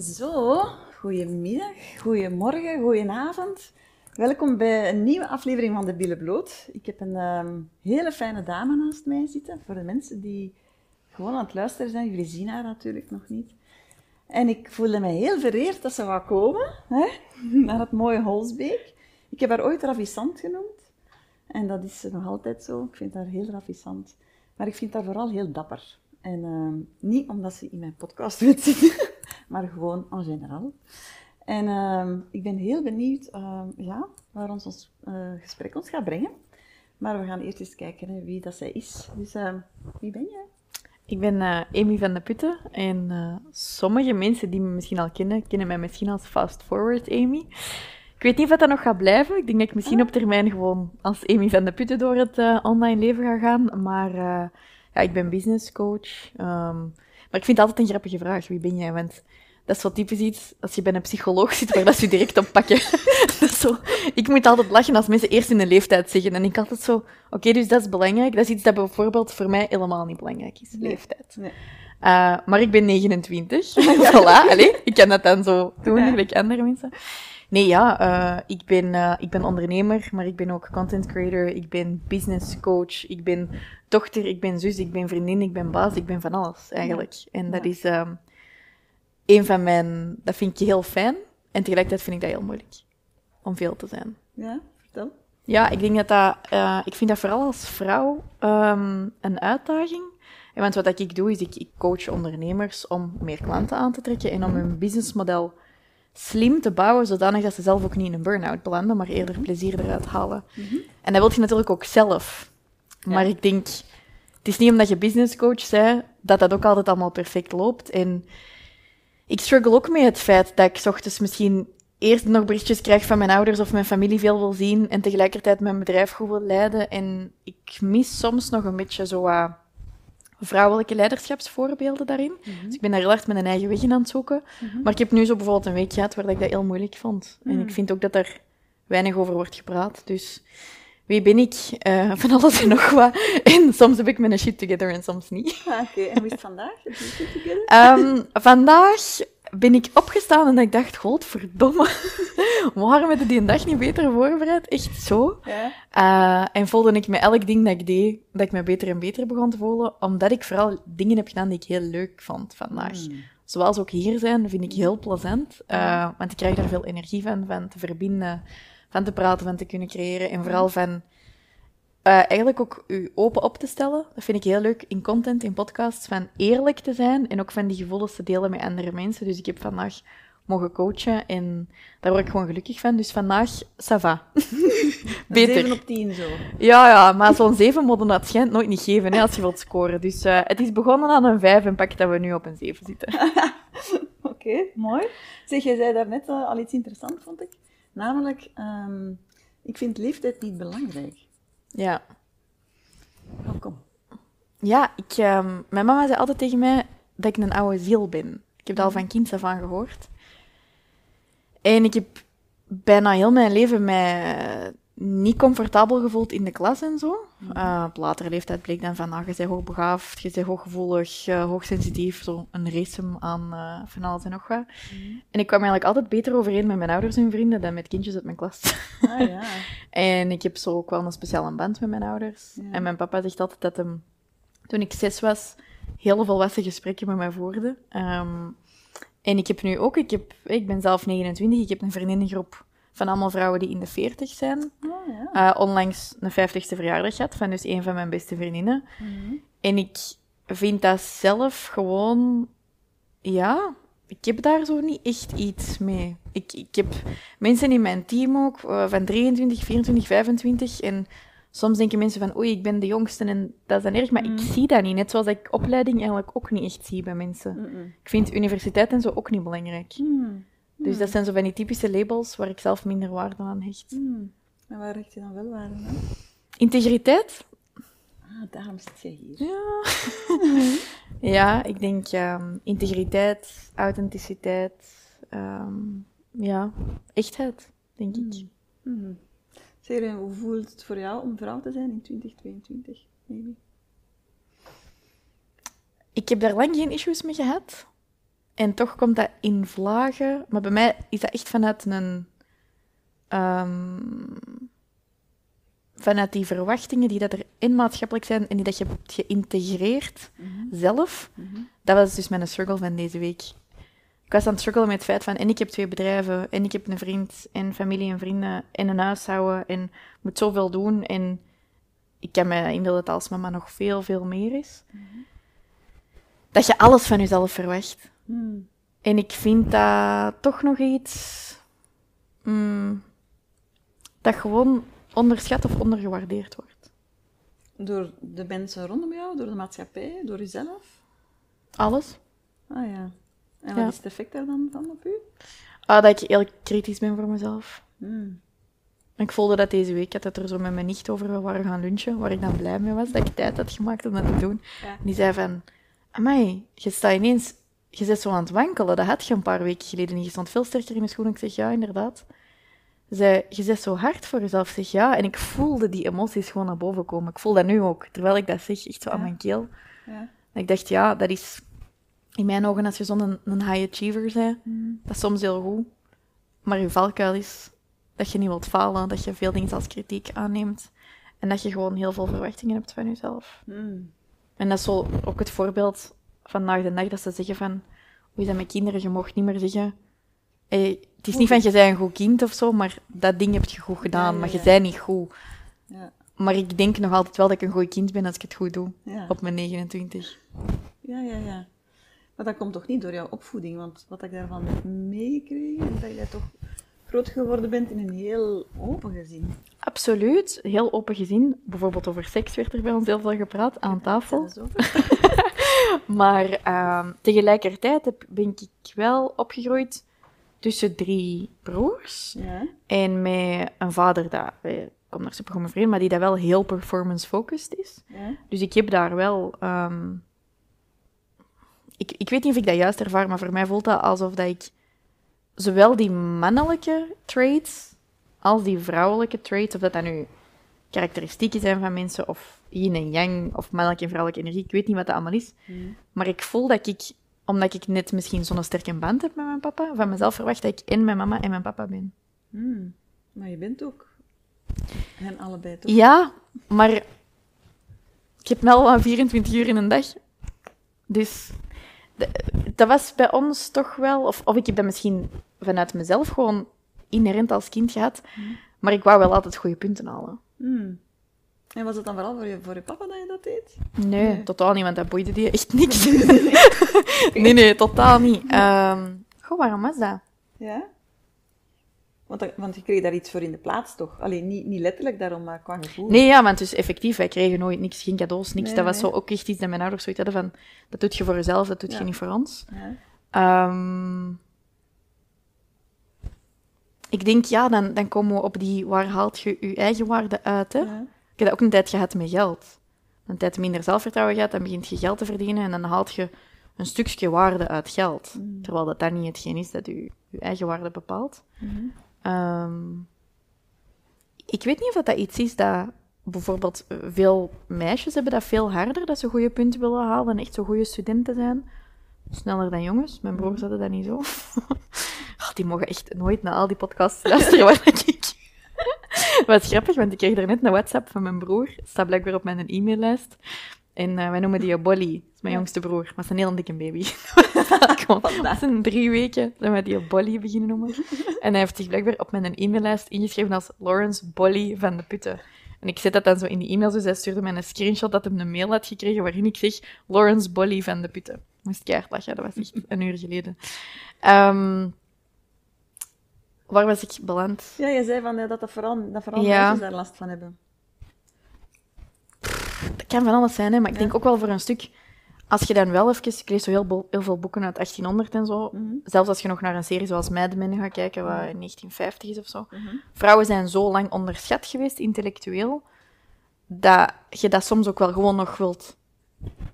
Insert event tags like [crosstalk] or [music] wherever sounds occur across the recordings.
Zo, goedemiddag, goedemorgen, goedenavond. Welkom bij een nieuwe aflevering van de Bille Bloot. Ik heb een ehm, hele fijne dame naast mij zitten. Voor de mensen die gewoon aan het luisteren zijn, jullie zien haar natuurlijk nog niet. En ik voelde mij heel vereerd dat ze wou komen hè, [laughs] naar het mooie Holsbeek. Ik heb haar ooit ravissant genoemd. En dat is nog altijd zo. Ik vind haar heel ravissant. Maar ik vind haar vooral heel dapper. En ehm, niet omdat ze in mijn podcast [laughs] wil zitten, maar gewoon en generaal. En ehm, ik ben heel benieuwd ehm, ja, waar ons, ons eh, gesprek ons gaat brengen. Maar we gaan eerst eens kijken hè, wie dat zij is. Dus wie ben jij? Ik ben uh, Amy van de Putten en uh, sommige mensen die me misschien al kennen, kennen mij misschien als Fast Forward Amy. Ik weet niet of dat nog gaat blijven. Ik denk dat ik misschien op termijn gewoon als Amy van de Putten door het online leven ga gaan. Maar ja, ik ben business coach. Um, maar ik vind het altijd een grappige vraag. Wie ben jij? Want dat is zo typisch iets, als je bij een psycholoog zit, waar dat ze je direct op pakken. [laughs] dat is zo, ik moet altijd lachen als mensen eerst in een leeftijd zeggen. En ik altijd zo, oké, okay, dus dat is belangrijk. Dat is iets dat bijvoorbeeld voor mij helemaal niet belangrijk is, leeftijd. Nee. Uh, maar ik ben 29. [laughs] [laughs] voilà, allez, ik kan dat dan zo doen, ja. gelijk andere mensen. Nee, ja, uh, ik, ben, uh, ik ben ondernemer, maar ik ben ook content creator, ik ben business coach, ik ben dochter, ik ben zus, ik ben vriendin, ik ben baas, ik ben van alles eigenlijk. Ja. En dat ja. is um, een van mijn, dat vind ik heel fijn en tegelijkertijd vind ik dat heel moeilijk om veel te zijn. Ja, vertel. Ja, ik denk dat dat, uh, ik vind dat vooral als vrouw um, een uitdaging. En want wat ik doe, is ik, ik coach ondernemers om meer klanten aan te trekken en om hun businessmodel slim te bouwen, zodanig dat ze zelf ook niet in een burn-out belanden, maar eerder plezier eruit halen. Mm -hmm. En dat wil je natuurlijk ook zelf. Maar ja. ik denk, het is niet omdat je businesscoach bent, dat dat ook altijd allemaal perfect loopt. En ik struggle ook met het feit dat ik ochtends misschien eerst nog berichtjes krijg van mijn ouders of mijn familie veel wil zien en tegelijkertijd mijn bedrijf goed wil leiden. En ik mis soms nog een beetje zo uh, vrouwelijke leiderschapsvoorbeelden daarin. Mm -hmm. Dus ik ben daar heel hard met een eigen weg in aan het zoeken. Mm -hmm. Maar ik heb nu zo bijvoorbeeld een week gehad waar ik dat heel moeilijk vond. Mm -hmm. En ik vind ook dat er weinig over wordt gepraat. Dus wie ben ik? Uh, van alles en nog wat. En soms heb ik mijn shit together en soms niet. Ah, Oké, okay. en hoe is het vandaag? Shit together? Um, vandaag ben ik opgestaan en ik dacht, godverdomme, waarom heb je die een dag niet beter voorbereid? Echt zo. Ja. Uh, en voelde ik met elk ding dat ik deed, dat ik me beter en beter begon te voelen, omdat ik vooral dingen heb gedaan die ik heel leuk vond vandaag. Mm. Zoals ook hier zijn, vind ik heel plezant. Uh, want ik krijg daar veel energie van, van te verbinden, van te praten, van te kunnen creëren. En vooral van uh, eigenlijk ook u open op te stellen. Dat vind ik heel leuk in content, in podcasts, van eerlijk te zijn en ook van die gevoelens te delen met andere mensen. Dus ik heb vandaag mogen coachen en daar word ik gewoon gelukkig van. Dus vandaag, ça va. [laughs] Beter. 7 op 10 zo. Ja, ja, maar zo'n 7 moeten dat schijnt nooit niet geven hè, als je wilt scoren. Dus uh, het is begonnen aan een 5 en pak dat we nu op een 7 zitten. [laughs] Oké, okay, mooi. Zeg, jij zei daarnet uh, al iets interessants, vond ik. Namelijk, um, ik vind leeftijd niet belangrijk. Ja. Oh, kom. Ja, ik, um, mijn mama zei altijd tegen mij dat ik een oude ziel ben. Ik heb dat al van kinds af aan gehoord. En ik heb bijna heel mijn leven mij niet comfortabel gevoeld in de klas en zo. Uh, op latere leeftijd bleek dan van, ah, je bent hoogbegaafd, je bent hooggevoelig, uh, hoogsensitief, zo een race aan uh, van alles en nog wat. Mm. En ik kwam eigenlijk altijd beter overeen met mijn ouders en vrienden dan met kindjes uit mijn klas. Ah, ja. [laughs] en ik heb zo ook wel een speciale band met mijn ouders. Ja. En mijn papa zegt altijd dat hem, toen ik zes was, heel volwassen gesprekken met mij voerde. Um, en ik heb nu ook, ik, heb, ik ben zelf 29, ik heb een vriendinnengroep van allemaal vrouwen die in de 40 zijn. Oh, ja. uh, onlangs een 50ste verjaardag gehad van dus een van mijn beste vriendinnen. Mm -hmm. En ik vind dat zelf gewoon, ja, ik heb daar zo niet echt iets mee. Ik, ik heb mensen in mijn team ook, uh, van 23, 24, 25. En soms denken mensen van, oei, ik ben de jongste en dat is dan erg. Maar mm. ik zie dat niet. Net zoals ik opleiding eigenlijk ook niet echt zie bij mensen. Mm -mm. Ik vind universiteit en zo ook niet belangrijk. Mm. Dus dat zijn zo van die typische labels waar ik zelf minder waarde aan hecht. Mm. En waar hecht je dan wel waarde aan? Integriteit. Ah, daarom zit je hier. Ja, [laughs] ja ik denk um, integriteit, authenticiteit, um, ja, echtheid, denk ik. Mm. Zeg, hoe voelt het voor jou om vrouw te zijn in 2022, maybe? Ik heb daar lang geen issues mee gehad. En toch komt dat in vlagen. Maar bij mij is dat echt vanuit een... ehm, vanuit die verwachtingen die dat er in maatschappelijk zijn en die dat je hebt geïntegreerd zelf. Dat was dus mijn struggle van deze week. Ik was aan het struggelen met het feit van, en ik heb twee bedrijven, en ik heb een vriend, en familie en vrienden, en een huishouden, en moet zoveel doen. En ik kan me inbeelden dat als mama nog veel, veel meer is. Dat je alles van jezelf verwacht. Hmm. En ik vind dat toch nog iets mm, dat gewoon onderschat of ondergewaardeerd wordt. Door de mensen rondom jou, door de maatschappij, door jezelf? Alles. Ah ja. En wat Ja. is het effect daar dan van op u? Ah, dat ik heel kritisch ben voor mezelf. Hmm. Ik voelde dat deze week, dat er zo met mijn nicht over waren gaan lunchen, waar ik dan blij mee was, dat ik tijd had gemaakt om dat te doen. Ja. En die zei van, amai, je staat ineens, je bent zo aan het wankelen, dat had je een paar weken geleden niet. Je stond veel sterker in de schoen. Ik zeg, ja, inderdaad. Ze zei, je bent zo hard voor jezelf. Ik zeg, ja. En ik voelde die emoties gewoon naar boven komen. Ik voel dat nu ook, terwijl ik dat zeg, echt zo aan mijn keel. Ja. En ik dacht, ja, dat is in mijn ogen, als je zo'n een, een high achiever bent, Hmm. dat is soms heel goed. Maar je valkuil is dat je niet wilt falen, dat je veel dingen als kritiek aanneemt. En dat je gewoon heel veel verwachtingen hebt van jezelf. Hmm. En dat is zo ook het voorbeeld vandaag de dag dat ze zeggen van... Hoe is dat met kinderen? Je mocht niet meer zeggen... Hey, het is niet van, je bent een goed kind of zo, maar dat ding heb je goed gedaan. ja, Maar je ja. bent niet goed. Ja. Maar ik denk nog altijd wel dat ik een goed kind ben als ik het goed doe. Ja. Op mijn 29. ja, ja, ja. Maar dat komt toch niet door jouw opvoeding? Want wat ik daarvan heb meegekregen, is dat jij toch groot geworden bent in een heel open gezin. Absoluut. Heel open gezien. Bijvoorbeeld over seks werd er bij ons heel veel gepraat aan tafel. Dat is over. Maar ehm, tegelijkertijd heb, ben ik wel opgegroeid tussen drie broers. Ja. En met een vader dat, eh, ik kom daar super goed mee overeen, maar die dat wel heel performance-focused is. Ja. Dus ik heb daar wel... ehm, ik, ik weet niet of ik dat juist ervaar, maar voor mij voelt dat alsof dat ik zowel die mannelijke traits als die vrouwelijke traits, of dat dat nu karakteristieken zijn van mensen, of yin en yang, of mannelijke en vrouwelijke energie, ik weet niet wat dat allemaal is. Hmm. Maar ik voel dat ik, omdat ik net misschien zo'n sterke band heb met mijn papa, van mezelf verwacht dat ik en mijn mama en mijn papa ben. Hmm. Maar je bent ook hen allebei toch? Ja, maar ik heb wel aan 24 uur in een dag. Dus de- dat was bij ons toch wel, of, of ik heb dat misschien vanuit mezelf gewoon inherent als kind gehad, maar ik wou wel altijd goede punten halen. Hmm. En was het dan vooral voor je, voor je papa dat je dat deed? Nee, Nee. totaal niet, want dat boeide die echt niks. [laughs] nee, nee, totaal niet. Ehm, goh, waarom was dat? Ja? Want, dat- want je kreeg daar iets voor in de plaats, toch? Alleen niet, niet letterlijk daarom, maar qua gevoel. Nee, ja, want dus effectief, wij kregen nooit niks, geen cadeaus, niks. Nee, dat was nee. zo ook echt iets dat mijn ouders zoiets hadden van, dat doet je voor jezelf, dat doet Ja. je niet voor ons. Ja. Ehm, ik denk, ja, dan, dan komen we op die, waar haalt je je eigen waarde uit, hè? Ja. Ik heb dat ook een tijd gehad met geld. Een tijd minder zelfvertrouwen gehad, dan begint je geld te verdienen en dan haalt je een stukje waarde uit geld. Mm. Terwijl dat dan niet hetgeen is dat je, je eigen waarde bepaalt. Mhm. Ehm, ik weet niet of dat, iets is dat bijvoorbeeld eh, veel meisjes hebben dat veel harder, dat ze goede punten willen halen en echt zo goede studenten zijn. Sneller dan jongens. Mijn broers hadden dat niet zo. [laughs] Oh, die mogen echt nooit naar al die podcasts luisteren waar ik... Wat grappig, want ik kreeg er net een WhatsApp van mijn broer. Het staat blijkbaar op mijn e-maillijst. En eh, wij noemen die Bolly. Dat is mijn Ja. jongste broer. Maar het is een heel dikke baby. Gewoon, dat zijn drie weken zijn we die Bolly beginnen noemen. En hij heeft zich blijkbaar op mijn e-maillijst ingeschreven als Lawrence Bolly van de Putten. En ik zet dat dan zo in die e-mail, dus hij stuurde mij een screenshot dat hij een mail had gekregen waarin ik zeg Lawrence Bolly van de Putten. Moest keihard lachen, dat was echt een uur geleden. Ehm, waar was ik beland? Ja, je zei van, eh, dat, dat vooral, dat vooral Ja. meisjes daar last van hebben. Dat kan van alles zijn, hè, maar ik Ja. denk ook wel voor een stuk... Als je dan wel even... Ik lees zo heel, heel veel boeken uit 1800 en zo. Mhm. Zelfs als je nog naar een serie zoals Mad Men gaat kijken, wat in 1950 is of zo. Mhm. Vrouwen zijn zo lang onderschat geweest, intellectueel, dat je dat soms ook wel gewoon nog wilt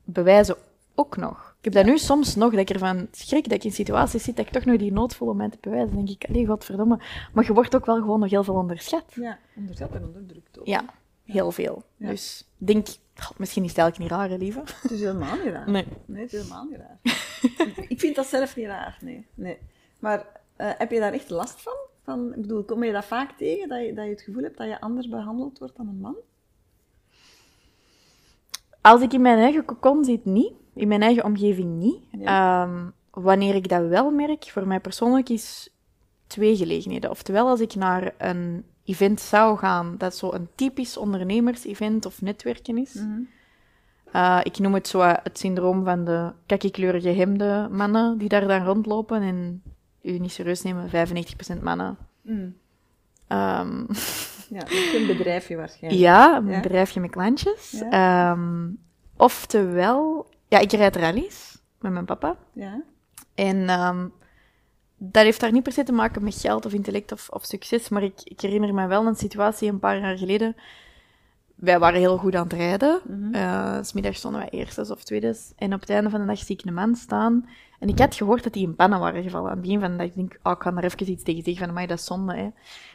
bewijzen, ook nog. Ik heb dat nu soms nog, dat ik ervan schrik dat ik in situaties zit dat ik toch nog die nood voel om mij te bewijzen. Dan denk ik, allee, godverdomme. Maar je wordt ook wel gewoon nog heel veel onderschat. Ja, onderschat en onderdrukt ook. Ja, heel veel. Ja. Dus denk, god, misschien is het eigenlijk niet raar, hè, lieve. Het is helemaal niet raar. Nee. Nee, het is helemaal niet raar. [laughs] ik vind dat zelf niet raar, nee. nee. Maar eh, heb je daar echt last van? van? Ik bedoel, kom je dat vaak tegen, dat je, dat je het gevoel hebt dat je anders behandeld wordt dan een man? Als ik in mijn eigen cocon zit, niet. In mijn eigen omgeving niet. Ehm, wanneer ik dat wel merk, voor mij persoonlijk, is twee gelegenheden. Oftewel, als ik naar een event zou gaan, dat zo een typisch ondernemers-event of netwerken is. Mhm. Uh, ik noem het zo uh, het syndroom van de kakkikleurige hemde mannen die daar dan rondlopen en u niet serieus nemen, 95% mannen. Mm. Um, Ja, een bedrijfje waarschijnlijk. ja, een Ja. bedrijfje met klantjes. Ja. Ehm, oftewel, ja, ik rijd rallies met mijn papa. Ja. En ehm, dat heeft daar niet per se te maken met geld of intellect of, of succes, maar ik, ik herinner me wel een situatie een paar jaar geleden. Wij waren heel goed aan het rijden. Mhm. Eh, 's middags stonden wij eerstes of tweedes. En op het einde van de dag zie ik een man staan. En ik had gehoord dat die in pannen waren gevallen. Aan het begin van de dag ik denk ik, oh, ik ga daar even iets tegen zeggen van, amai, dat is zonde, hè.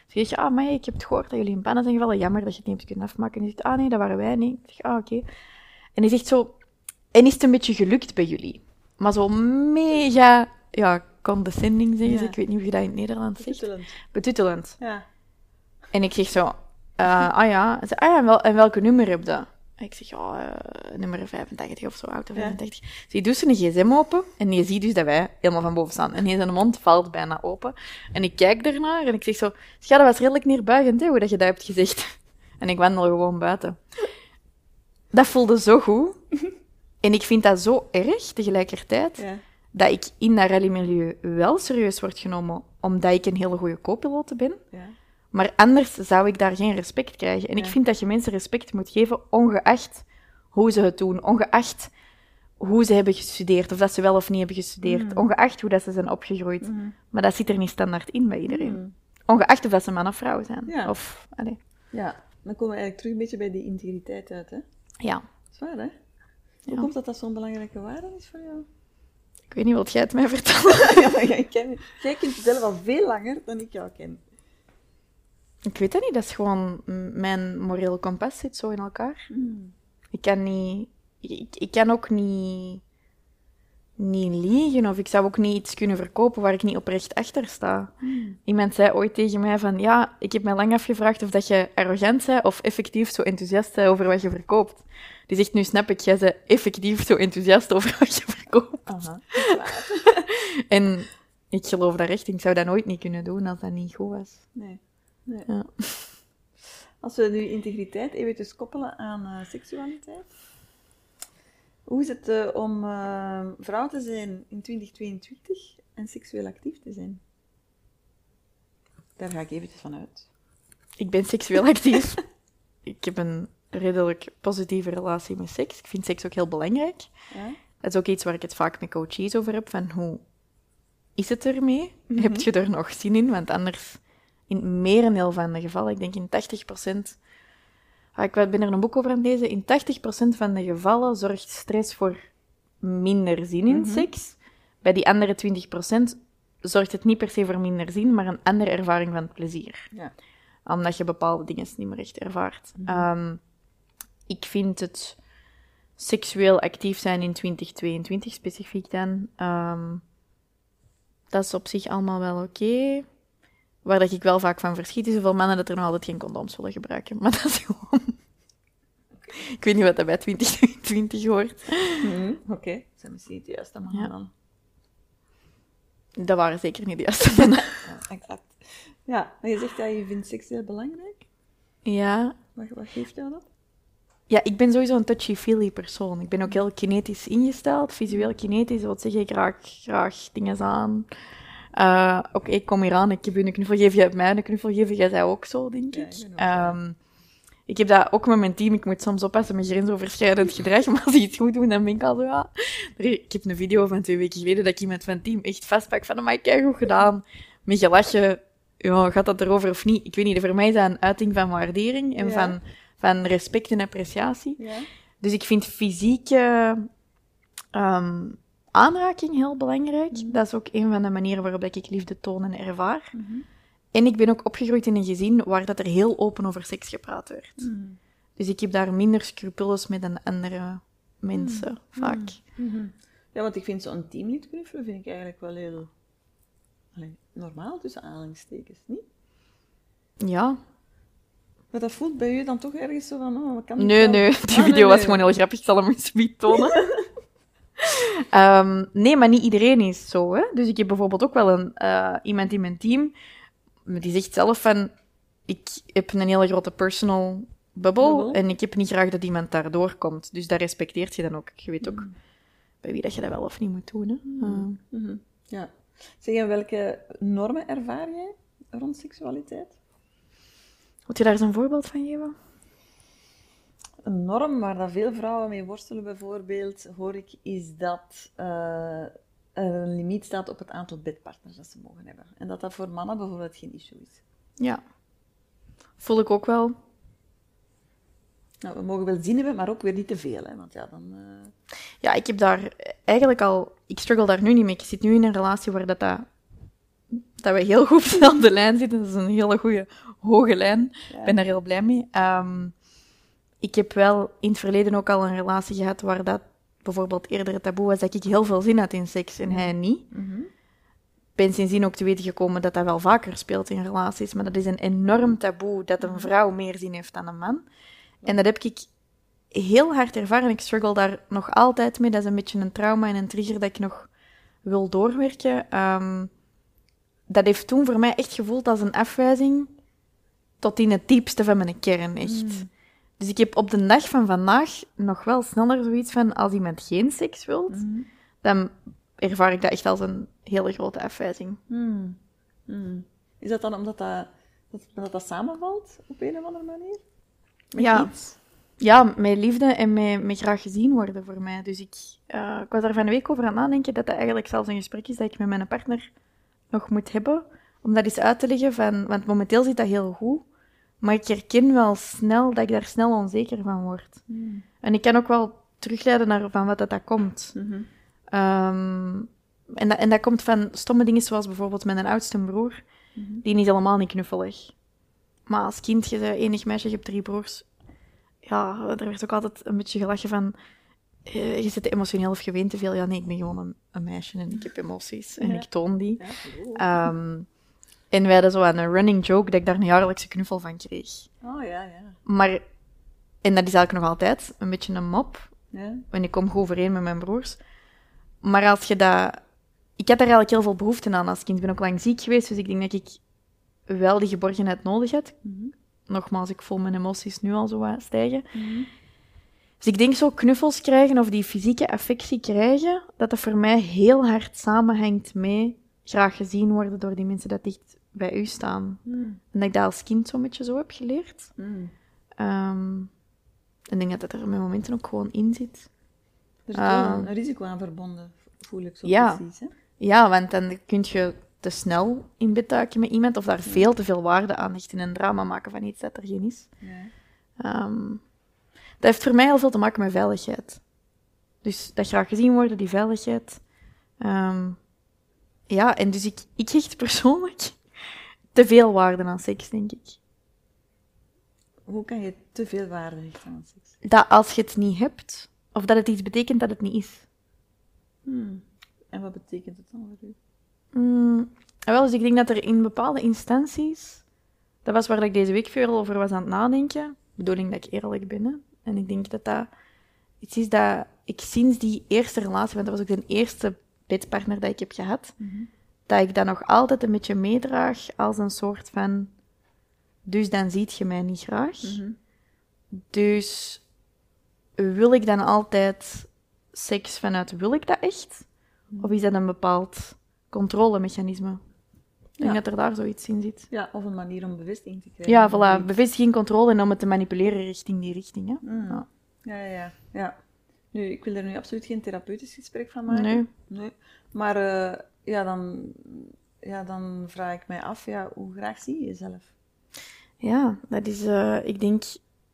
Dus zeg je, ah, maar ik heb het gehoord dat jullie in pannen zijn gevallen. Jammer dat je het niet hebt kunnen afmaken. En hij zegt, ah, nee, dat waren wij niet. Ik zeg, ah, oké. En hij zegt zo, en is het een beetje gelukt bij jullie? Maar zo mega, ja, condescending zeggen ze. Ja. Ik weet niet hoe je dat in het Nederlands zegt. Betuttelend. Betuttelend. Ja. En ik zeg zo, eh, ah ja. Zei, ah ja, en, wel, en welke nummer heb je? Ik zeg, ja, eh, nummer 85 of zo, auto Ja. 85. Dus je doet zijn gsm open en je ziet dus dat wij helemaal van boven staan. En hij zijn mond valt bijna open. En ik kijk ernaar en ik zeg zo, ja, dat was redelijk neerbuigend, hè, hoe dat je dat hebt gezegd. [laughs] En ik wandel gewoon buiten. Dat voelde zo goed. [laughs] En ik vind dat zo erg, tegelijkertijd, Ja. dat ik in dat rallymilieu wel serieus word genomen, omdat ik een hele goede co-pilote ben. Ja. Maar anders zou ik daar geen respect krijgen. En ik vind dat je mensen respect moet geven, ongeacht hoe ze het doen, ongeacht hoe ze hebben gestudeerd, of dat ze wel of niet hebben gestudeerd, Mm. ongeacht hoe dat ze zijn opgegroeid. Mhm. Maar dat zit er niet standaard in bij iedereen. Mm. Ongeacht of dat ze man of vrouw zijn. Ja. Of, Ja. Dan komen we eigenlijk terug een beetje bij die integriteit uit, hè. ja. Zwaar, hè? Hoe Ja. komt dat dat zo'n belangrijke waarde is voor jou? Ik weet niet, wat jij het mij [laughs] ja, maar jij, ken, jij kent jezelf al veel langer dan ik jou ken. ik weet dat niet, dat is gewoon... Mijn moreel kompas zit zo in elkaar. Ik kan niet... Ik, ik kan ook niet... Niet liegen, of ik zou ook niet iets kunnen verkopen waar ik niet oprecht achter sta. Iemand zei ooit tegen mij van, ja, ik heb mij lang afgevraagd of dat je arrogant bent of effectief zo enthousiast bent over wat je verkoopt. Die zegt, nu snap ik, jij bent effectief zo enthousiast over wat je verkoopt. [laughs] En ik geloof dat echt, ik zou dat nooit niet kunnen doen als dat niet goed was. Nee. nee. Ja. [laughs] Als we nu integriteit eventjes koppelen aan eh, seksualiteit. Hoe is het eh, om eh, vrouw te zijn in 2022 en seksueel actief te zijn? Daar ga ik eventjes van uit. Ik ben seksueel actief. [laughs] ik heb een redelijk positieve relatie met seks. Ik vind seks ook heel belangrijk. Ja? Dat is ook iets waar ik het vaak met coaches over heb, van hoe is het ermee? Mhm. Heb je er nog zin in? Want anders, in het merendeel van de gevallen, ik denk in 80%, ah, ik ben er een boek over aan het lezen, in 80% van de gevallen zorgt stress voor minder zin in Mhm. seks. Bij die andere 20% zorgt het niet per se voor minder zin, maar een andere ervaring van plezier Ja. omdat je bepaalde dingen niet meer echt ervaart. Ehm, ik vind het seksueel actief zijn in 2022 specifiek dan, ehm, dat is op zich allemaal wel oké. Waar dat ik wel vaak van verschiet, is hoeveel mannen dat er nog altijd geen condooms willen gebruiken. [laughs] Maar dat is gewoon... Ik weet niet wat dat bij 2022 hoort. Mhm, Oké. Dat zijn misschien niet de juiste mannen Ja. dan. Dat waren zeker niet de juiste mannen. [laughs] Ja, exact. Ja, maar je zegt dat je vindt seks heel belangrijk. Ja, Wat, wat geeft jou dat? Ja, ik ben sowieso een touchy-feely persoon. Ik ben ook heel kinetisch ingesteld, visueel kinetisch. Wil zeggen, ik raak graag dingen aan. Eh, ook ik kom hier aan, ik heb u een knuffel gegeven, jij hebt mij een knuffel gegeven. Jij zei ook zo, denk Ja, ik. ook Ehm, ik heb dat ook met mijn team. Ik moet soms oppassen met grensoverschrijdend gedrag, [laughs] maar als die iets goed doen, dan ben ik al zo, ja. Er- Ik heb een video van twee weken geleden dat ik iemand van het team echt vastpak van, maar ik goed gedaan. Met gelachen, ja, gaat dat erover of niet? Ik weet niet, voor mij is dat een uiting van waardering en Ja. van, van respect en appreciatie. Ja? Dus ik vind fysieke ehm, aanraking heel belangrijk. Mhm. Dat is ook een van de manieren waarop ik liefde toon en ervaar. En ik ben ook opgegroeid in een gezin waar dat er heel open over seks gepraat werd. Mm. Dus ik heb daar minder scrupules met dan andere mensen, vaak. Mhm. Ja, want ik vind zo'n teamlid knuffelen vind ik eigenlijk wel heel allee, normaal tussen aanhalingstekens, niet? Ja. Maar dat voelt bij u dan toch ergens zo van, oh, wat kan Nee, nee, [laughs] die Ah, video nee, was nee. gewoon heel grappig. Ik zal hem eens niet tonen. [laughs] Ehm, nee, maar niet iedereen is zo. Hè? Dus ik heb bijvoorbeeld ook wel een, eh, iemand in mijn team, die zegt zelf van, ik heb een hele grote personal bubble, en ik heb niet graag dat iemand daardoor komt. Dus dat respecteert je dan ook. Je weet ook Mm. bij wie dat je dat wel of niet moet doen. Hè? Ehm, Mhm. Ja. Zeg, en welke normen ervaar jij rond seksualiteit? Moet je daar eens een voorbeeld van geven? Een norm waar dat veel vrouwen mee worstelen, bijvoorbeeld, hoor ik, is dat eh, er een limiet staat op het aantal bedpartners dat ze mogen hebben. En dat dat voor mannen bijvoorbeeld geen issue is. Ja. Voel ik ook wel. Nou, we mogen wel zin hebben, maar ook weer niet te veel, hè, want ja, dan... eh, Ja, ik heb daar eigenlijk al... Ik struggle daar nu niet mee. Ik zit nu in een relatie waar dat, dat, dat we heel goed [laughs] op dezelfde lijn zitten. Dat is een hele goede, hoge lijn. Ja. Ik ben daar heel blij mee. Ehm, ik heb wel in het verleden ook al een relatie gehad waar dat bijvoorbeeld eerder het taboe was dat ik heel veel zin had in seks en hij niet. mhm. Ik ben sindsdien ook te weten gekomen dat dat wel vaker speelt in relaties, maar dat is een enorm taboe dat een vrouw meer zin heeft dan een man. En dat heb ik heel hard ervaren. Ik struggle daar nog altijd mee. Dat is een beetje een trauma en een trigger dat ik nog wil doorwerken. Ehm, dat heeft toen voor mij echt gevoeld als een afwijzing tot in het diepste van mijn kern, echt. Dus ik heb op de dag van vandaag nog wel sneller zoiets van, als iemand geen seks wil, Mhm. dan ervaar ik dat echt als een hele grote afwijzing. Hmm. Hmm. Is dat dan omdat dat, dat, dat, dat samenvalt op een of andere manier? Met Ja. iets? Ja, met liefde en met, met graag gezien worden voor mij. Dus ik, eh, ik was daar van de week over aan het nadenken dat dat eigenlijk zelfs een gesprek is dat ik met mijn partner nog moet hebben. Om dat eens uit te leggen van... Want momenteel zit dat heel goed. Maar ik herken wel snel dat ik daar snel onzeker van word. Hmm. En ik kan ook wel terugleiden naar van wat dat, dat komt. Mhm. Ehm, en, dat, en dat komt van stomme dingen zoals bijvoorbeeld met een oudste broer. Die is helemaal niet knuffelig. Maar als kind, je bent enig meisje, je hebt drie broers. Ja, er werd ook altijd een beetje gelachen van... eh, je zit emotioneel of je weent te veel. Ja, nee, ik ben gewoon een, een meisje en ik heb emoties. En Ja. ik toon die. Ja. Ehm, en wij hadden zo aan een running joke dat ik daar een jaarlijkse knuffel van kreeg. Oh ja, ja. Maar... En dat is eigenlijk nog altijd een beetje een mop. ja. En ik kom goed overeen met mijn broers. Maar als je dat... Ik had daar eigenlijk heel veel behoefte aan als kind. Ik ben ook lang ziek geweest, dus ik denk dat ik wel die geborgenheid nodig had. Mhm. Nogmaals, ik voel mijn emoties nu al zo stijgen. Mhm. Dus ik denk zo knuffels krijgen of die fysieke affectie krijgen, dat dat voor mij heel hard samenhangt met graag gezien worden door die mensen dat dicht bij u staan. Hmm. En dat ik dat als kind zo'n beetje zo heb geleerd. Hmm. Ehm, ik denk dat dat er met momenten ook gewoon in zit. Er is wel Ah. een, risico aan verbonden, voel ik zo Ja. precies. Hè? Ja, want dan kun je te snel in bed duiken met iemand of daar veel te veel waarde aan hechten en een drama maken van iets dat er geen is. Ja. Ehm, dat heeft voor mij heel veel te maken met veiligheid. Dus dat graag gezien worden, die veiligheid. Ehm, ja, en dus ik, ik hecht persoonlijk te veel waarde aan seks, denk ik. Hoe kan je te veel waarde hechten aan seks? Dat als je het niet hebt, of dat het iets betekent dat het niet is. Hmm. En wat betekent het dan voor u? Mm, wel, dus ik denk dat er in bepaalde instanties, dat was waar ik deze week veel over was aan het nadenken, bedoeling dat ik eerlijk ben, hè. en ik denk dat dat iets is dat ik sinds die eerste relatie, want dat was ook de eerste bedpartner dat ik heb gehad, dat ik dat nog altijd een beetje meedraag als een soort van, dus dan ziet je mij niet graag. Mhm. Dus wil ik dan altijd seks vanuit wil ik dat echt? Of is dat een bepaald controlemechanisme? Ik denk Ja. dat er daar zoiets in zit. Ja, of een manier om bevestiging te krijgen. Ja, voilà. Bevestiging, controle en om het te manipuleren richting die richting. Hè? Mm. Ja. Ja, ja, ja, ja. Nu, ik wil er nu absoluut geen therapeutisch gesprek van maken. Nee. Nee. Maar eh, ja, dan, ja, dan vraag ik mij af, ja, hoe graag zie je jezelf? Ja, dat is, eh, ik denk,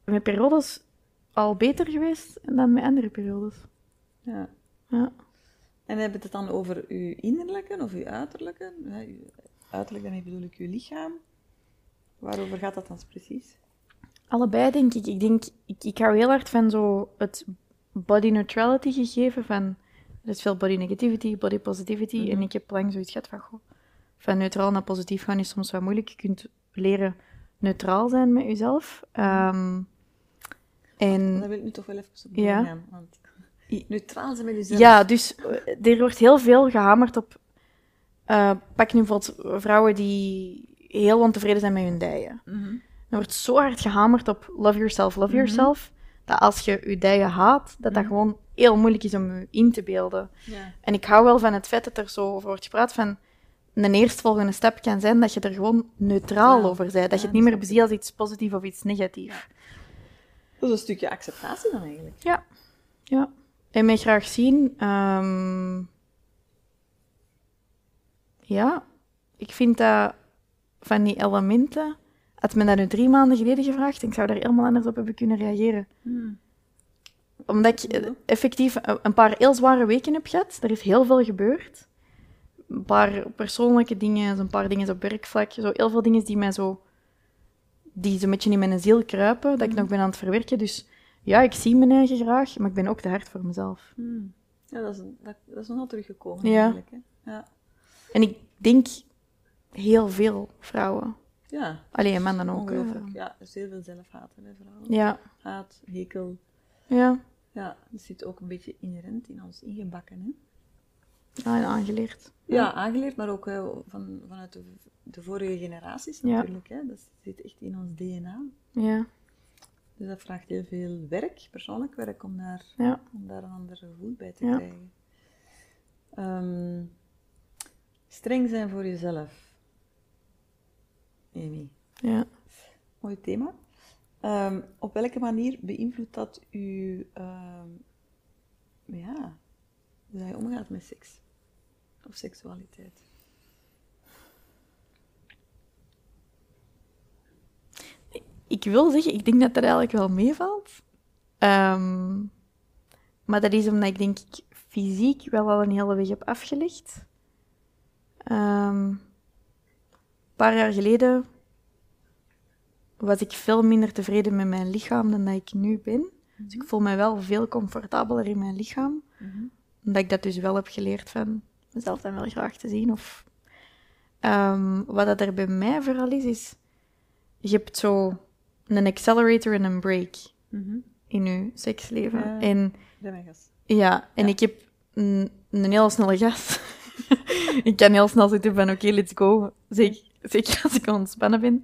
met periodes al beter geweest dan met andere periodes. Ja. Ja. En heb je het dan over uw innerlijke of uw uiterlijke? Ja, uw uiterlijk, daarmee bedoel ik uw lichaam. Waarover gaat dat dan precies? Allebei, denk ik. Ik denk, ik, ik hou heel hard van zo het body neutrality gegeven van Er is veel body negativity, body positivity. Mhm. En ik heb lang zoiets gehad van, goh, van neutraal naar positief gaan is soms wat moeilijk. Je kunt leren neutraal zijn met jezelf. Ehm, en Daar wil ik nu toch wel even op Ja. doorgaan. Want neutraal zijn met jezelf. ja, dus eh, er wordt heel veel gehamerd op... eh, pak nu bijvoorbeeld vrouwen die heel ontevreden zijn met hun dijen. Mhm. Er wordt zo hard gehamerd op love yourself, love Mhm. yourself, dat als je je dijen haat, dat dat Mhm. gewoon heel moeilijk is om je in te beelden. Ja. En ik hou wel van het feit dat er zo over wordt gepraat van een eerstvolgende stap kan zijn dat je er gewoon neutraal Ja. over bent. Dat je het niet meer beziet als iets positiefs of iets negatiefs. Dat is een stukje acceptatie dan eigenlijk. Ja. ja. En mij graag zien. ehm, Ja, ik vind dat van die elementen. Had men dat nu drie maanden geleden gevraagd, ik zou daar helemaal anders op hebben kunnen reageren. Hmm. Omdat ik eh, effectief een paar heel zware weken heb gehad. Er is heel veel gebeurd. Een paar persoonlijke dingen, een paar dingen op werkvlak. Zo heel veel dingen die mij zo... Die zo'n beetje in mijn ziel kruipen, dat ik nog ben aan het verwerken. Dus ja, ik zie mijn eigen graag, maar ik ben ook te hard voor mezelf. Hmm. Ja, dat is, dat, dat is nogal teruggekomen Ja. eigenlijk. Hè? Ja. En ik denk heel veel vrouwen. Ja, Alleen mannen ook. Ja, er is heel veel zelfhaat bij vrouwen. Ja, Haat, hekel. ja. Ja, dat zit ook een beetje inherent in ons ingebakken. Hè? ja en aangeleerd. Ja, aangeleerd, maar ook hè, van, vanuit de, de vorige generaties Ja. natuurlijk. Hè? Dat zit echt in ons DNA. Ja, Dus dat vraagt heel veel werk, persoonlijk werk, om daar, ja. om daar een ander gevoel bij te Ja. krijgen. Ehm, streng zijn voor jezelf. Amy, ja. mooi thema. Ehm, op welke manier beïnvloedt dat uw, ehm, ja, hoe je omgaat met seks? Of seksualiteit? Ik wil zeggen, ik denk dat dat eigenlijk wel meevalt. Ehm, maar dat is omdat ik denk ik fysiek wel al een hele weg heb afgelegd. Een paar jaar geleden was ik veel minder tevreden met mijn lichaam dan dat ik nu ben. Dus ik voel me wel veel comfortabeler in mijn lichaam. Omdat ik dat dus wel heb geleerd van mezelf dan wel graag te zien. Of, Ehm, wat dat er bij mij vooral is, is... Je hebt zo een accelerator en een break Mhm. in je seksleven. Ja. En gast. ja, en Ja. ik heb een, een heel snelle gas. [laughs] ik kan heel snel zitten van oké, let's go. Zeker, zeker als ik ontspannen ben.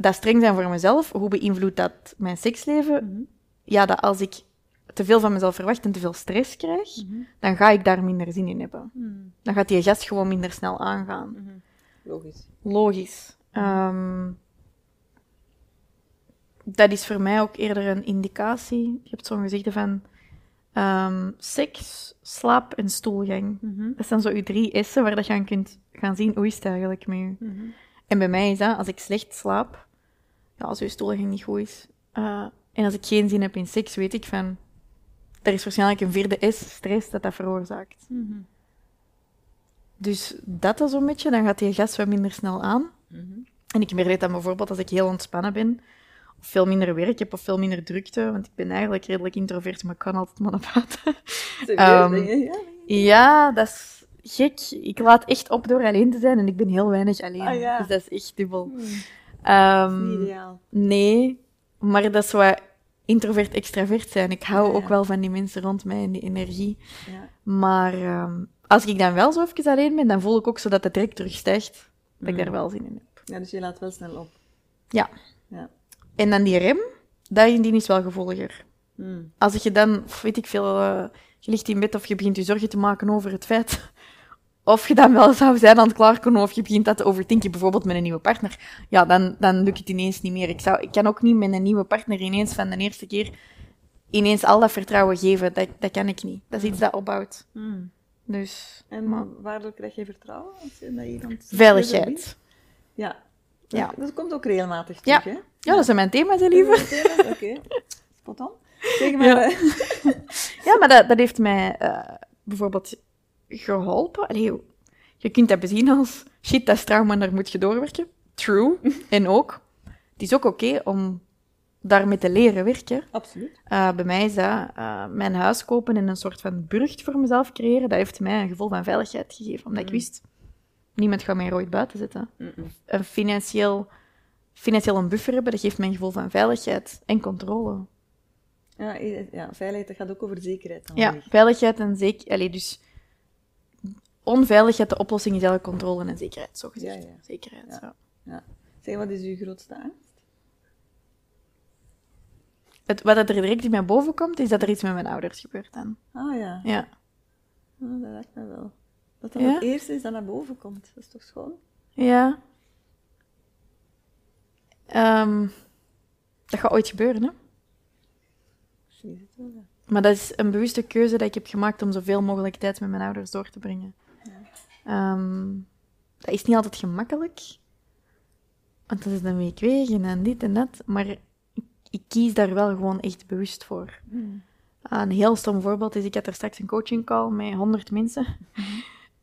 Dat streng zijn voor mezelf, hoe beïnvloedt dat mijn seksleven? Mhm. Ja, dat als ik te veel van mezelf verwacht en te veel stress krijg, Mhm. dan ga ik daar minder zin in hebben. Hmm. Dan gaat die gas gewoon minder snel aangaan. Mhm. Logisch. Logisch. Ehm, dat is voor mij ook eerder een indicatie. Je hebt zo'n gezegde van ehm, seks, slaap en stoelgang. Mhm. Dat zijn zo je drie S'en waar dat je aan kunt gaan zien hoe is het eigenlijk met je. Mhm. En bij mij is dat, als ik slecht slaap, ja, als je stoelgang niet goed is, eh, en als ik geen zin heb in seks, weet ik van, er is waarschijnlijk een vierde S, stress, dat dat veroorzaakt. Mhm. Dus dat is zo'n beetje, dan gaat die gas wat minder snel aan. Mhm. En ik merk dat bijvoorbeeld als ik heel ontspannen ben, of veel minder werk heb, of veel minder drukte, want ik ben eigenlijk redelijk introvert, maar ik kan altijd buiten. [laughs] Serieus, Ehm? Ja, Ja, dat is gek. Ik laat echt op door alleen te zijn en ik ben heel weinig alleen. Ah, ja. Dus dat is echt dubbel. Hmm. Ehm, Niet ideaal. nee, maar dat is wat introvert-extravert zijn. Ik hou Ja, ook wel van die mensen rond mij en die energie. Ja. Maar ehm, als ik dan wel zo even alleen ben, dan voel ik ook zo dat de trek terugstijgt. Dat ik Mm. daar wel zin in heb. ja, dus je laat wel snel op. Ja. Ja. En dan die rem, dat, die is wel gevoeliger. Hmm. Als je dan, weet ik veel, eh, je ligt in bed of je begint je zorgen te maken over het feit of je dan wel zou zijn aan het klaarkomen of je begint dat te overdenken, bijvoorbeeld met een nieuwe partner, ja, dan, dan lukt het ineens niet meer. Ik, zou, ik kan ook niet met een nieuwe partner ineens van de eerste keer ineens al dat vertrouwen geven. Dat, dat kan ik niet. Dat is iets dat opbouwt. Hmm. Dus, En maar- waardoor krijg je vertrouwen? Als je dat iemand veiligheid. Ja. Ja. Dat, dat komt ook regelmatig Ja. terug, hè? Ja, dat zijn mijn thema's, hè, lieve. Oké. Spot on. Zeg maar. Ja. eh, [laughs] Ja, maar dat, dat heeft mij eh, bijvoorbeeld geholpen. Allee, je kunt dat bezien als shit, dat is trauma, daar moet je doorwerken. True. [laughs] en ook, het is ook oké om daarmee te leren werken. Absoluut. Uh, bij mij is dat uh, mijn huis kopen en een soort van burcht voor mezelf creëren. Dat heeft mij een gevoel van veiligheid gegeven. Omdat ik wist, niemand gaat mij er ooit buiten zetten. Mm -mm. Een financieel, financieel een buffer hebben, dat geeft mij een gevoel van veiligheid en controle. Ja, ja veiligheid, dat gaat ook over zekerheid. Dan ja, veiligheid en zekerheid. Dus onveiligheid, de oplossing is eigenlijk controle en zekerheid, zo gezegd. Ja, ja. Zekerheid, Ja. ja. Zeg, wat is uw grootste angst? Het, wat er direct in mij boven komt, is dat er iets met mijn ouders gebeurt dan. Ah ja, Ja. Ah, dat lijkt me wel. Dat dat het eerste is dat naar boven komt. Dat is toch schoon? Ja. Ehm, dat gaat ooit gebeuren, hè? Maar dat is een bewuste keuze dat ik heb gemaakt om zoveel mogelijk tijd met mijn ouders door te brengen. Ehm, dat is niet altijd gemakkelijk. Want dat is een week wegen en dit en dat. Maar ik, ik kies daar wel gewoon echt bewust voor. Een heel stom voorbeeld is, ik had er straks een coaching call met 100 mensen.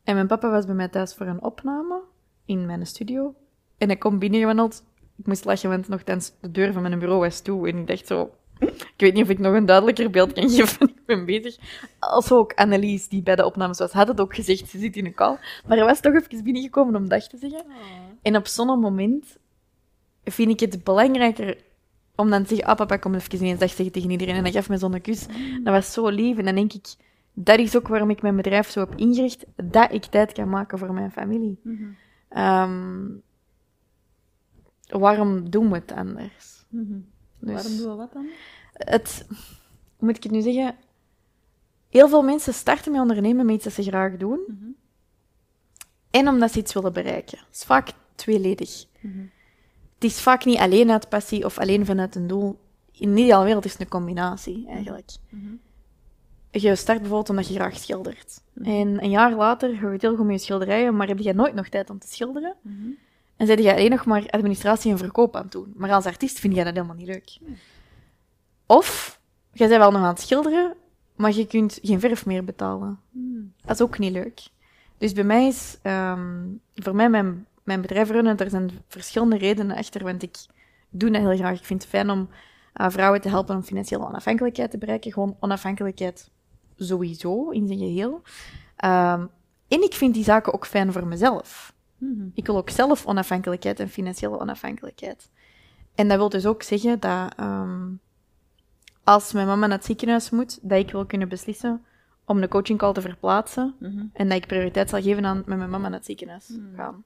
En mijn papa was bij mij thuis voor een opname in mijn studio. En ik kom binnengewandeld. Ik moest lachen, want nogthans de deur van mijn bureau was toe. En ik dacht zo... Ik weet niet of ik nog een duidelijker beeld kan geven. Ik ben bezig. Als ook Annelies, die bij de opnames was, had het ook gezegd. Ze zit in een call. Maar hij was toch even binnengekomen om dag te zeggen. En op zo'n moment vind ik het belangrijker om dan te zeggen, ah papa, kom even eens dag zeggen tegen iedereen. En hij gaf me zo'n kus. Dat was zo lief. En dan denk ik, dat is ook waarom ik mijn bedrijf zo heb ingericht, dat ik tijd kan maken voor mijn familie. Ehm, waarom doen we het anders? Dus Waarom doen we wat dan? het, hoe moet ik het nu zeggen? Heel veel mensen starten met ondernemen met iets dat ze graag doen. En omdat ze iets willen bereiken. Het is vaak tweeledig. Het is vaak niet alleen uit passie of alleen vanuit een doel. In de ideale wereld is het een combinatie, eigenlijk. Je start bijvoorbeeld omdat je graag schildert. En een jaar later ga je heel goed met je schilderijen, maar heb je nooit nog tijd om te schilderen. En zit je alleen nog maar administratie en verkoop aan het doen. Maar als artiest vind jij dat helemaal niet leuk. Of, jij bent wel nog aan het schilderen, maar je kunt geen verf meer betalen. Dat is ook niet leuk. Dus bij mij is, ehm, voor mij, mijn, mijn bedrijf runnen, er zijn verschillende redenen achter, want ik doe dat heel graag. Ik vind het fijn om eh, vrouwen te helpen om financiële onafhankelijkheid te bereiken. Gewoon onafhankelijkheid sowieso, in zijn geheel. Ehm, en ik vind die zaken ook fijn voor mezelf. Ik wil ook zelf onafhankelijkheid en financiële onafhankelijkheid. En dat wil dus ook zeggen dat ehm, als mijn mama naar het ziekenhuis moet, dat ik wil kunnen beslissen om een coaching call te verplaatsen en dat ik prioriteit zal geven aan met mijn mama naar het ziekenhuis gaan.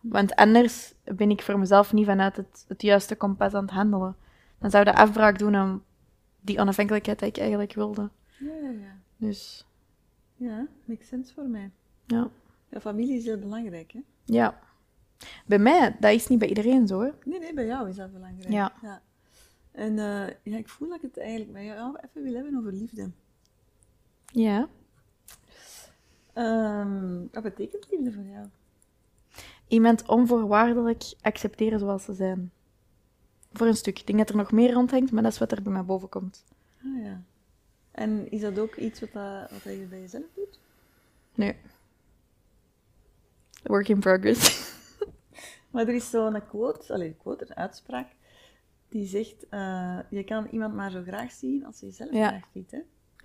Want anders ben ik voor mezelf niet vanuit het, het juiste kompas aan het handelen. Dan zou dat afbraak doen aan die onafhankelijkheid die ik eigenlijk wilde. Ja, ja, ja. Dus Ja, makes sense voor mij. ja. Ja, familie is heel belangrijk, hè? Ja. Bij mij, dat is niet bij iedereen zo. Hè. Nee, nee, bij jou is dat belangrijk. Ja. En eh, ja, ik voel dat ik het eigenlijk bij jou even wil hebben over liefde. Ja. Ehm, wat betekent liefde voor jou? Iemand onvoorwaardelijk accepteren zoals ze zijn. Voor een stuk. Ik denk dat er nog meer rondhangt, maar dat is wat er bij mij boven komt. Ah ja. En is dat ook iets wat, dat, wat je bij jezelf doet? Nee. Work in progress. [laughs] Maar er is zo'n quote, allee, een quote, een uitspraak, die zegt, eh, je kan iemand maar zo graag zien als je jezelf Ja. graag ziet, hè?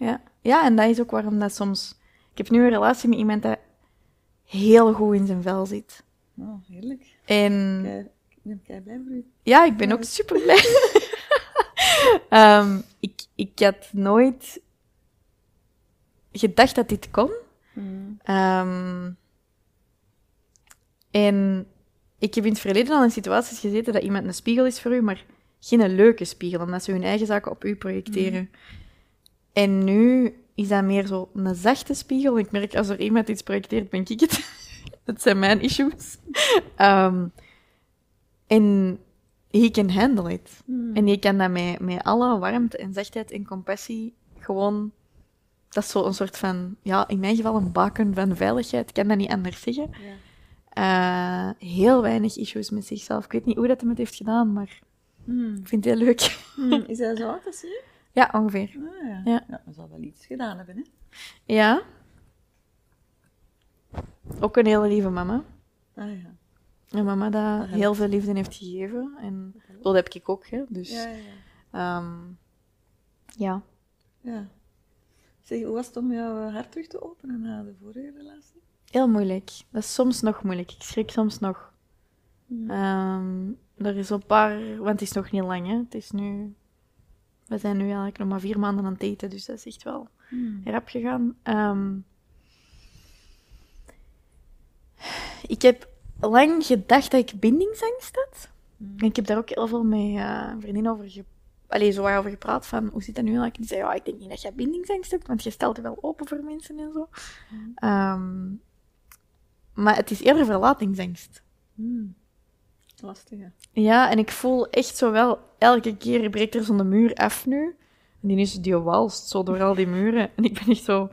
ja. ja, en dat is ook waarom dat soms... Ik heb nu een relatie met iemand dat heel goed in zijn vel zit. Oh, heerlijk. En Kei- Ik ben kei blij voor u. ja, ik ben ook super blij. [laughs] Ehm, ik, ik had nooit gedacht dat dit kon. Mm. Ehm, en ik heb in het verleden al in situaties gezeten dat iemand een spiegel is voor u, maar geen een leuke spiegel, omdat ze hun eigen zaken op u projecteren. En nu is dat meer zo een zachte spiegel. Ik merk, als er iemand iets projecteert, ben ik het. [laughs] Het zijn mijn issues. [laughs] Ehm, en he can handle it. En je kan dat met, met alle warmte en zachtheid en compassie gewoon... Dat is zo een soort van, ja, in mijn geval een baken van veiligheid. Ik kan dat niet anders zeggen. Eh, heel weinig issues met zichzelf. Ik weet niet hoe dat hem het heeft gedaan, maar Mm. ik vind het heel leuk. Mm. [laughs] Is hij zo oud als je? Ja, ongeveer. Ah, ja. Ja. ja. Dat zal wel iets gedaan hebben, hè? Ja. Ook een hele lieve mama. Ah ja. Een mama dat heel veel liefde heeft gegeven. En dat heb ik ook, hè. Dus Ja, ja. Ehm, ja. Ja. Zeg, hoe was het om jouw hart terug te openen na de vorige relatie? Heel moeilijk. Dat is soms nog moeilijk. Ik schrik soms nog. Hmm. Ehm, er is een paar... Want het is nog niet lang, hè. Het is nu... We zijn nu eigenlijk nog maar vier maanden aan het eten, dus dat is echt wel Hmm. rap gegaan. Ehm, ik heb lang gedacht dat ik bindingsangst had. Hmm. En ik heb daar ook heel veel met een vriendin over, ge Allee, zo over gepraat. Van, hoe zit dat nu? Die zei, ja, ik denk niet dat jij bindingsangst hebt, want je stelt je wel open voor mensen en zo. Hmm. Maar het is eerder verlatingsangst. Hmm. Lastig, hè? Ja, en ik voel echt zo wel, elke keer breekt er zo'n muur af nu. En die is die walst zo door al die muren. En ik ben echt zo,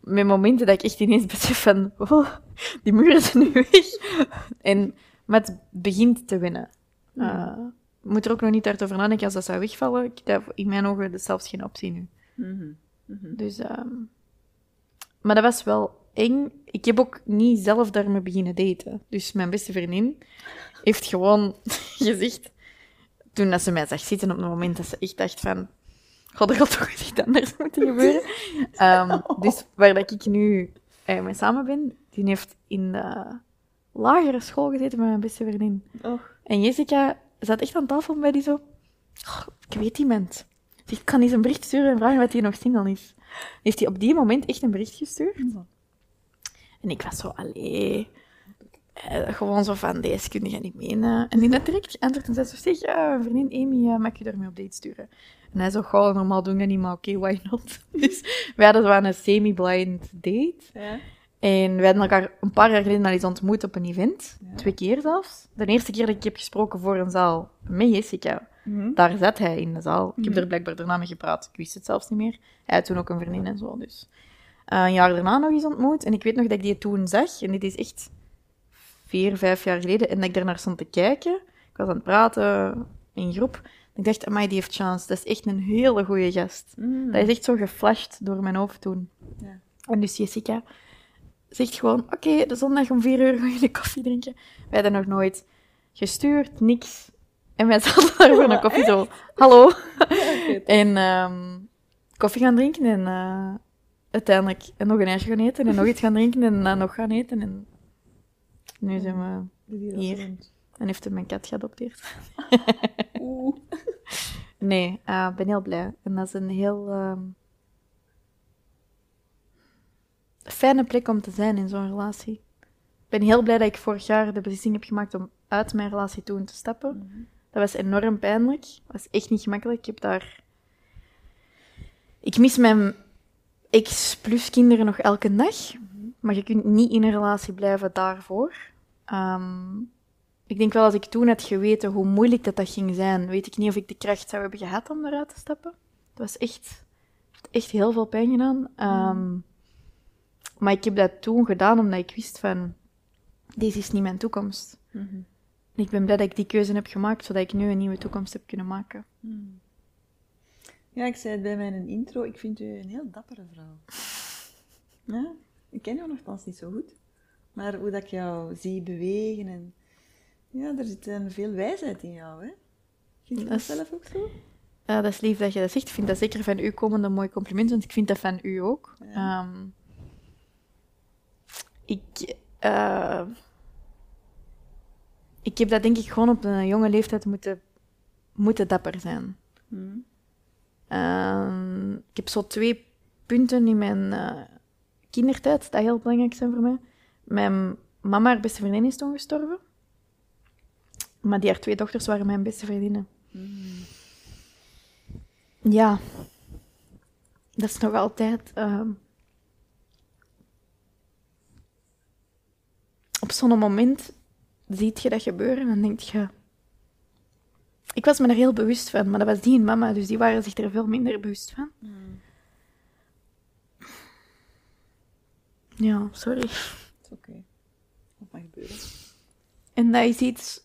met momenten dat ik echt ineens besef van, oh, die muren zijn nu weg. En, maar het begint te winnen. Ja. Eh, ik moet er ook nog niet hard over nadenken als dat zou wegvallen. Ik, in mijn ogen zelfs geen optie nu. Mhm. Mhm. Dus, ehm, maar dat was wel eng. Ik heb ook niet zelf daarmee beginnen daten. Dus mijn beste vriendin heeft gewoon [laughs] gezegd, toen dat ze mij zag zitten op het moment dat ze echt dacht van, god, er had toch iets anders moeten gebeuren. [laughs] Ehm, dus waar dat ik nu eh, mee samen ben, die heeft in de lagere school gezeten met mijn beste vriendin. En Jessica zat echt aan tafel bij die zo... "Oh, ik weet iemand. Zeg, Ik kan eens een bericht sturen en vragen wat hij nog single is. Heeft hij op die moment echt een bericht gestuurd? En ik was zo, allee... eh, gewoon zo van, deze kun je niet menen. En die had direct geantwoord en zei zo, zeg, mijn vriendin Amy, eh, mag je daarmee op date sturen? En hij zo, goh, normaal doen we dat niet, maar oké, why not? [laughs] Dus wij hadden zo aan een semi-blind date. Ja. En we hadden elkaar een paar jaar geleden al eens ontmoet op een event. Ja. Twee keer zelfs. De eerste keer dat ik heb gesproken voor een zaal met Jessica, Mhm. daar zat hij in de zaal. Ik heb Mhm. er blijkbaar daarna mee gepraat. Ik wist het zelfs niet meer. Hij had toen ook een vriendin en zo, dus. Eh, een jaar daarna nog eens ontmoet. En ik weet nog dat ik die toen zag. En dit is echt vier, vijf jaar geleden. En dat ik daarnaar stond te kijken. Ik was aan het praten in groep. Ik dacht, amai, die heeft chance. Dat is echt een hele goede gast. Mhm. Dat is echt zo geflasht door mijn hoofd toen. Ja. En dus Jessica zegt gewoon, oké, de zondag om vier uur gaan jullie koffie drinken. Wij hadden nog nooit gestuurd, niks. En wij zaten daar voor een koffie zo, hallo. [laughs] En ehm, koffie gaan drinken en eh, uiteindelijk nog een ijsje gaan eten en nog iets gaan drinken en dan nog gaan eten. En nu zijn we... Hier. En heeft hij mijn kat geadopteerd. [laughs] Oeh. Nee, eh, ik ben heel blij. En dat is een heel ehm, fijne plek om te zijn in zo'n relatie. Ik ben heel blij dat ik vorig jaar de beslissing heb gemaakt om uit mijn relatie toen te stappen. Mhm. Dat was enorm pijnlijk. Dat was echt niet gemakkelijk. Ik heb daar... Ik mis mijn ex-plus kinderen nog elke dag. Maar je kunt niet in een relatie blijven daarvoor. Ehm, ik denk wel als ik toen had geweten hoe moeilijk dat, dat ging zijn, weet ik niet of ik de kracht zou hebben gehad om eruit te stappen. Het was echt, heeft echt heel veel pijn gedaan. Ehm, Maar ik heb dat toen gedaan omdat ik wist van, deze is niet mijn toekomst. Mhm. En ik ben blij dat ik die keuze heb gemaakt, zodat ik nu een nieuwe toekomst heb kunnen maken. Hmm. Ja, ik zei het bij mijn intro, ik vind u een heel dappere vrouw. [laughs] Ja, ik ken jou nogthans niet zo goed. Maar hoe dat ik jou zie bewegen en... Ja, er zit een veel wijsheid in jou, hè? Vind je dat zelf ook zo? Ja, dat is lief dat je dat zegt. Ik vind dat zeker van u komend een mooi compliment, want ik vind dat van u ook. Ja. Ehm, ik, eh, ik heb dat denk ik gewoon op een jonge leeftijd moeten, moeten dapper zijn. Hmm. Ehm, ik heb zo twee punten in mijn eh, kindertijd dat heel belangrijk zijn voor mij. Mijn mama, haar beste vriendin, is toen gestorven. Maar die haar twee dochters waren mijn beste vriendinnen. Hmm. Ja, dat is nog altijd. ehm, op zo'n moment ziet je dat gebeuren en denk je. Ik was me er heel bewust van, maar dat was die en mama, dus die waren zich er veel minder bewust van. Hmm. Ja, sorry. Dat is oké. Dat mag gebeuren. En dat is iets.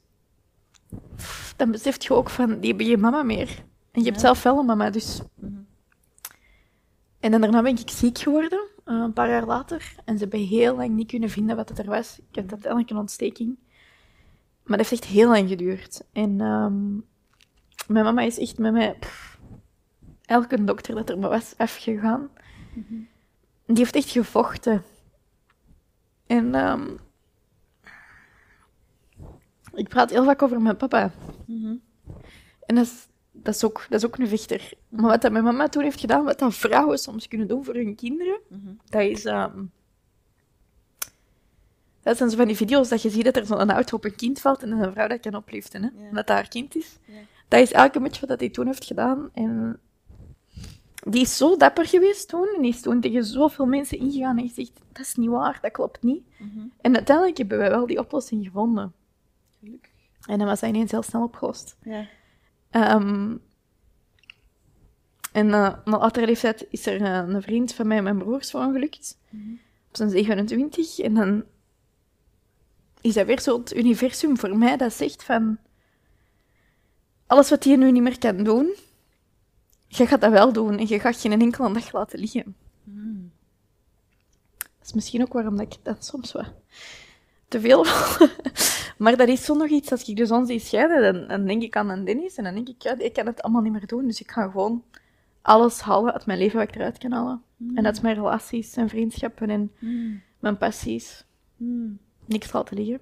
Dan beseft je ook van, die hebben geen mama meer. En je hebt zelf wel een mama, dus Mhm. En dan daarna ben ik ziek geworden, eh, een paar jaar later. En ze hebben heel lang niet kunnen vinden wat het er was. Ik had uiteindelijk een ontsteking. Maar dat heeft echt heel lang geduurd. En ehm, Mijn mama is echt met mij... pff, elke dokter dat er maar was afgegaan. Die heeft echt gevochten. En ehm, ik praat heel vaak over mijn papa. En dat is, dat, is ook, dat is ook een vechter. Maar wat dat mijn mama toen heeft gedaan, wat dat vrouwen soms kunnen doen voor hun kinderen, dat is... ehm, dat zijn zo van die video's dat je ziet dat er zo'n auto op een kind valt en een vrouw dat kan opliften, hè? Omdat dat haar kind is. Ja. Dat is elke beetje wat hij toen heeft gedaan. En die is zo dapper geweest toen. En die is toen tegen zoveel mensen ingegaan en gezegd, dat is niet waar, dat klopt niet. En uiteindelijk hebben wij wel die oplossing gevonden. Gelukkig. En dan was hij ineens heel snel opgelost. Ja. Ehm, en eh op latere leeftijd is er eh, een vriend van mij en mijn broers verongelukt. Op zijn 27. En dan is dat weer zo het universum voor mij dat zegt van... Alles wat je nu niet meer kan doen, je gaat dat wel doen. En je gaat geen enkele dag laten liggen. Dat is misschien ook waarom dat ik dat soms wat te veel [laughs] maar dat is zo nog iets, als ik de zon zie scheiden, dan, dan denk ik aan een Dennis. En dan denk ik, ja, ik kan het allemaal niet meer doen. Dus ik ga gewoon alles halen uit mijn leven wat ik eruit kan halen. En uit mijn relaties en vriendschappen en mijn passies. Hmm. Niks laten liggen.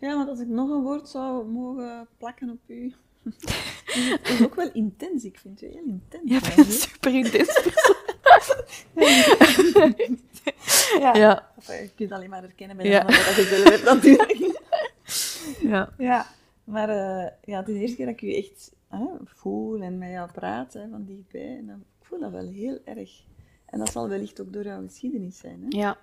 Ja, want als ik nog een woord zou mogen plakken op u. het is ook wel intens. Ik vind u heel intens. Ja, super intens [laughs] Ja. Ja, Enfin, je kunt alleen maar herkennen bij de Ja. dat je zelf hebt natuurlijk. [laughs] ja. Ja, maar eh, ja, het is de eerste keer dat ik u echt hè, voel en met jou praat hè, van dichtbij. En dan, ik voel dat wel heel erg. En dat zal wellicht ook door jouw geschiedenis zijn. Hè? Ja.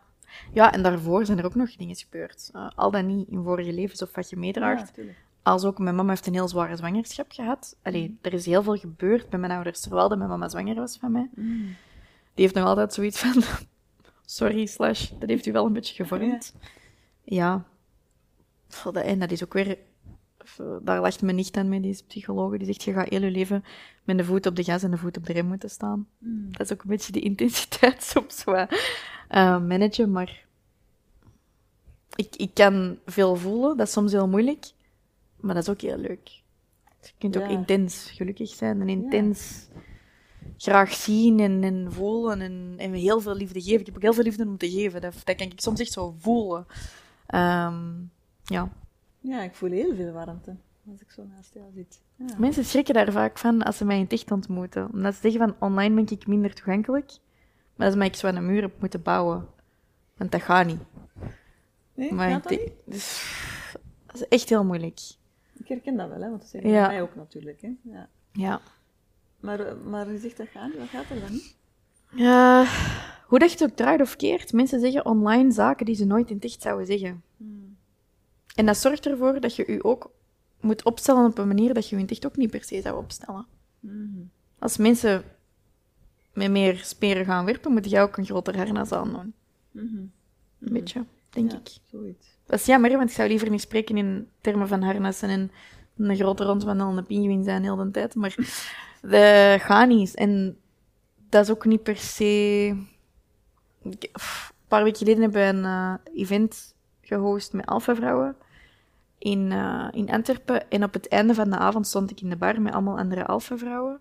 ja, en daarvoor zijn er ook nog dingen gebeurd. Eh, al dan niet in vorige levens of wat je meedraagt. Ja. Als ook, mijn mama heeft een heel zware zwangerschap gehad. Allee, er is heel veel gebeurd bij mijn ouders, terwijl dat mijn mama zwanger was van mij. Mm. Die heeft nog altijd zoiets van... [laughs] Sorry, slash, dat heeft u wel een beetje gevormd. Ja. Voor de, en dat is ook weer... Daar lacht mijn nicht aan mee, die psycholoog. Die zegt, je gaat heel je leven met de voet op de gas en de voet op de rem moeten staan. Mm. Dat is ook een beetje de intensiteit [laughs] soms wat eh, managen, maar... Ik, ik kan veel voelen, dat is soms heel moeilijk. Maar dat is ook heel leuk. Je kunt ook intens gelukkig zijn en intens graag zien en, en voelen en, en heel veel liefde geven. Ik heb ook heel veel liefde om te geven. Dat, dat kan ik soms echt zo voelen. Ehm, ja. Ja, ik voel heel veel warmte als ik zo naast jou zit. Ja. Mensen schrikken daar vaak van als ze mij in het echt ontmoeten. Omdat ze zeggen van online ben ik minder toegankelijk. Maar dat is omdat ik zo aan een muur heb moeten bouwen. Want dat gaat niet. Nee, Maar gaat dat niet? denk- dus, dat is echt heel moeilijk. Ik herken dat wel, hè, want dat zeggen Ja. mij ook natuurlijk. Hè. Ja. Ja. Maar, eh, maar je zegt dat gaat niet, wat gaat er dan? Ja, hoe dat je het ook draait of keert, mensen zeggen online zaken die ze nooit in het echt zouden zeggen. Hmm. En dat zorgt ervoor dat je je ook moet opstellen op een manier dat je je in het echt ook niet per se zou opstellen. Mhm. Als mensen met meer speren gaan werpen, moet jij ook een groter harnas aandoen. Mhm. Een beetje, denk Ja, ik. zoiets. Dat is jammer, want ik zou liever niet spreken in termen van harnassen en een grote rondwandelende pinguïn zijn heel de tijd. Maar dat gaat niet. En dat is ook niet per se... Ik- Een paar weken geleden hebben we een eh, event gehost met alpha-vrouwen in, eh, in Antwerpen. En op het einde van de avond stond ik in de bar met allemaal andere alpha-vrouwen.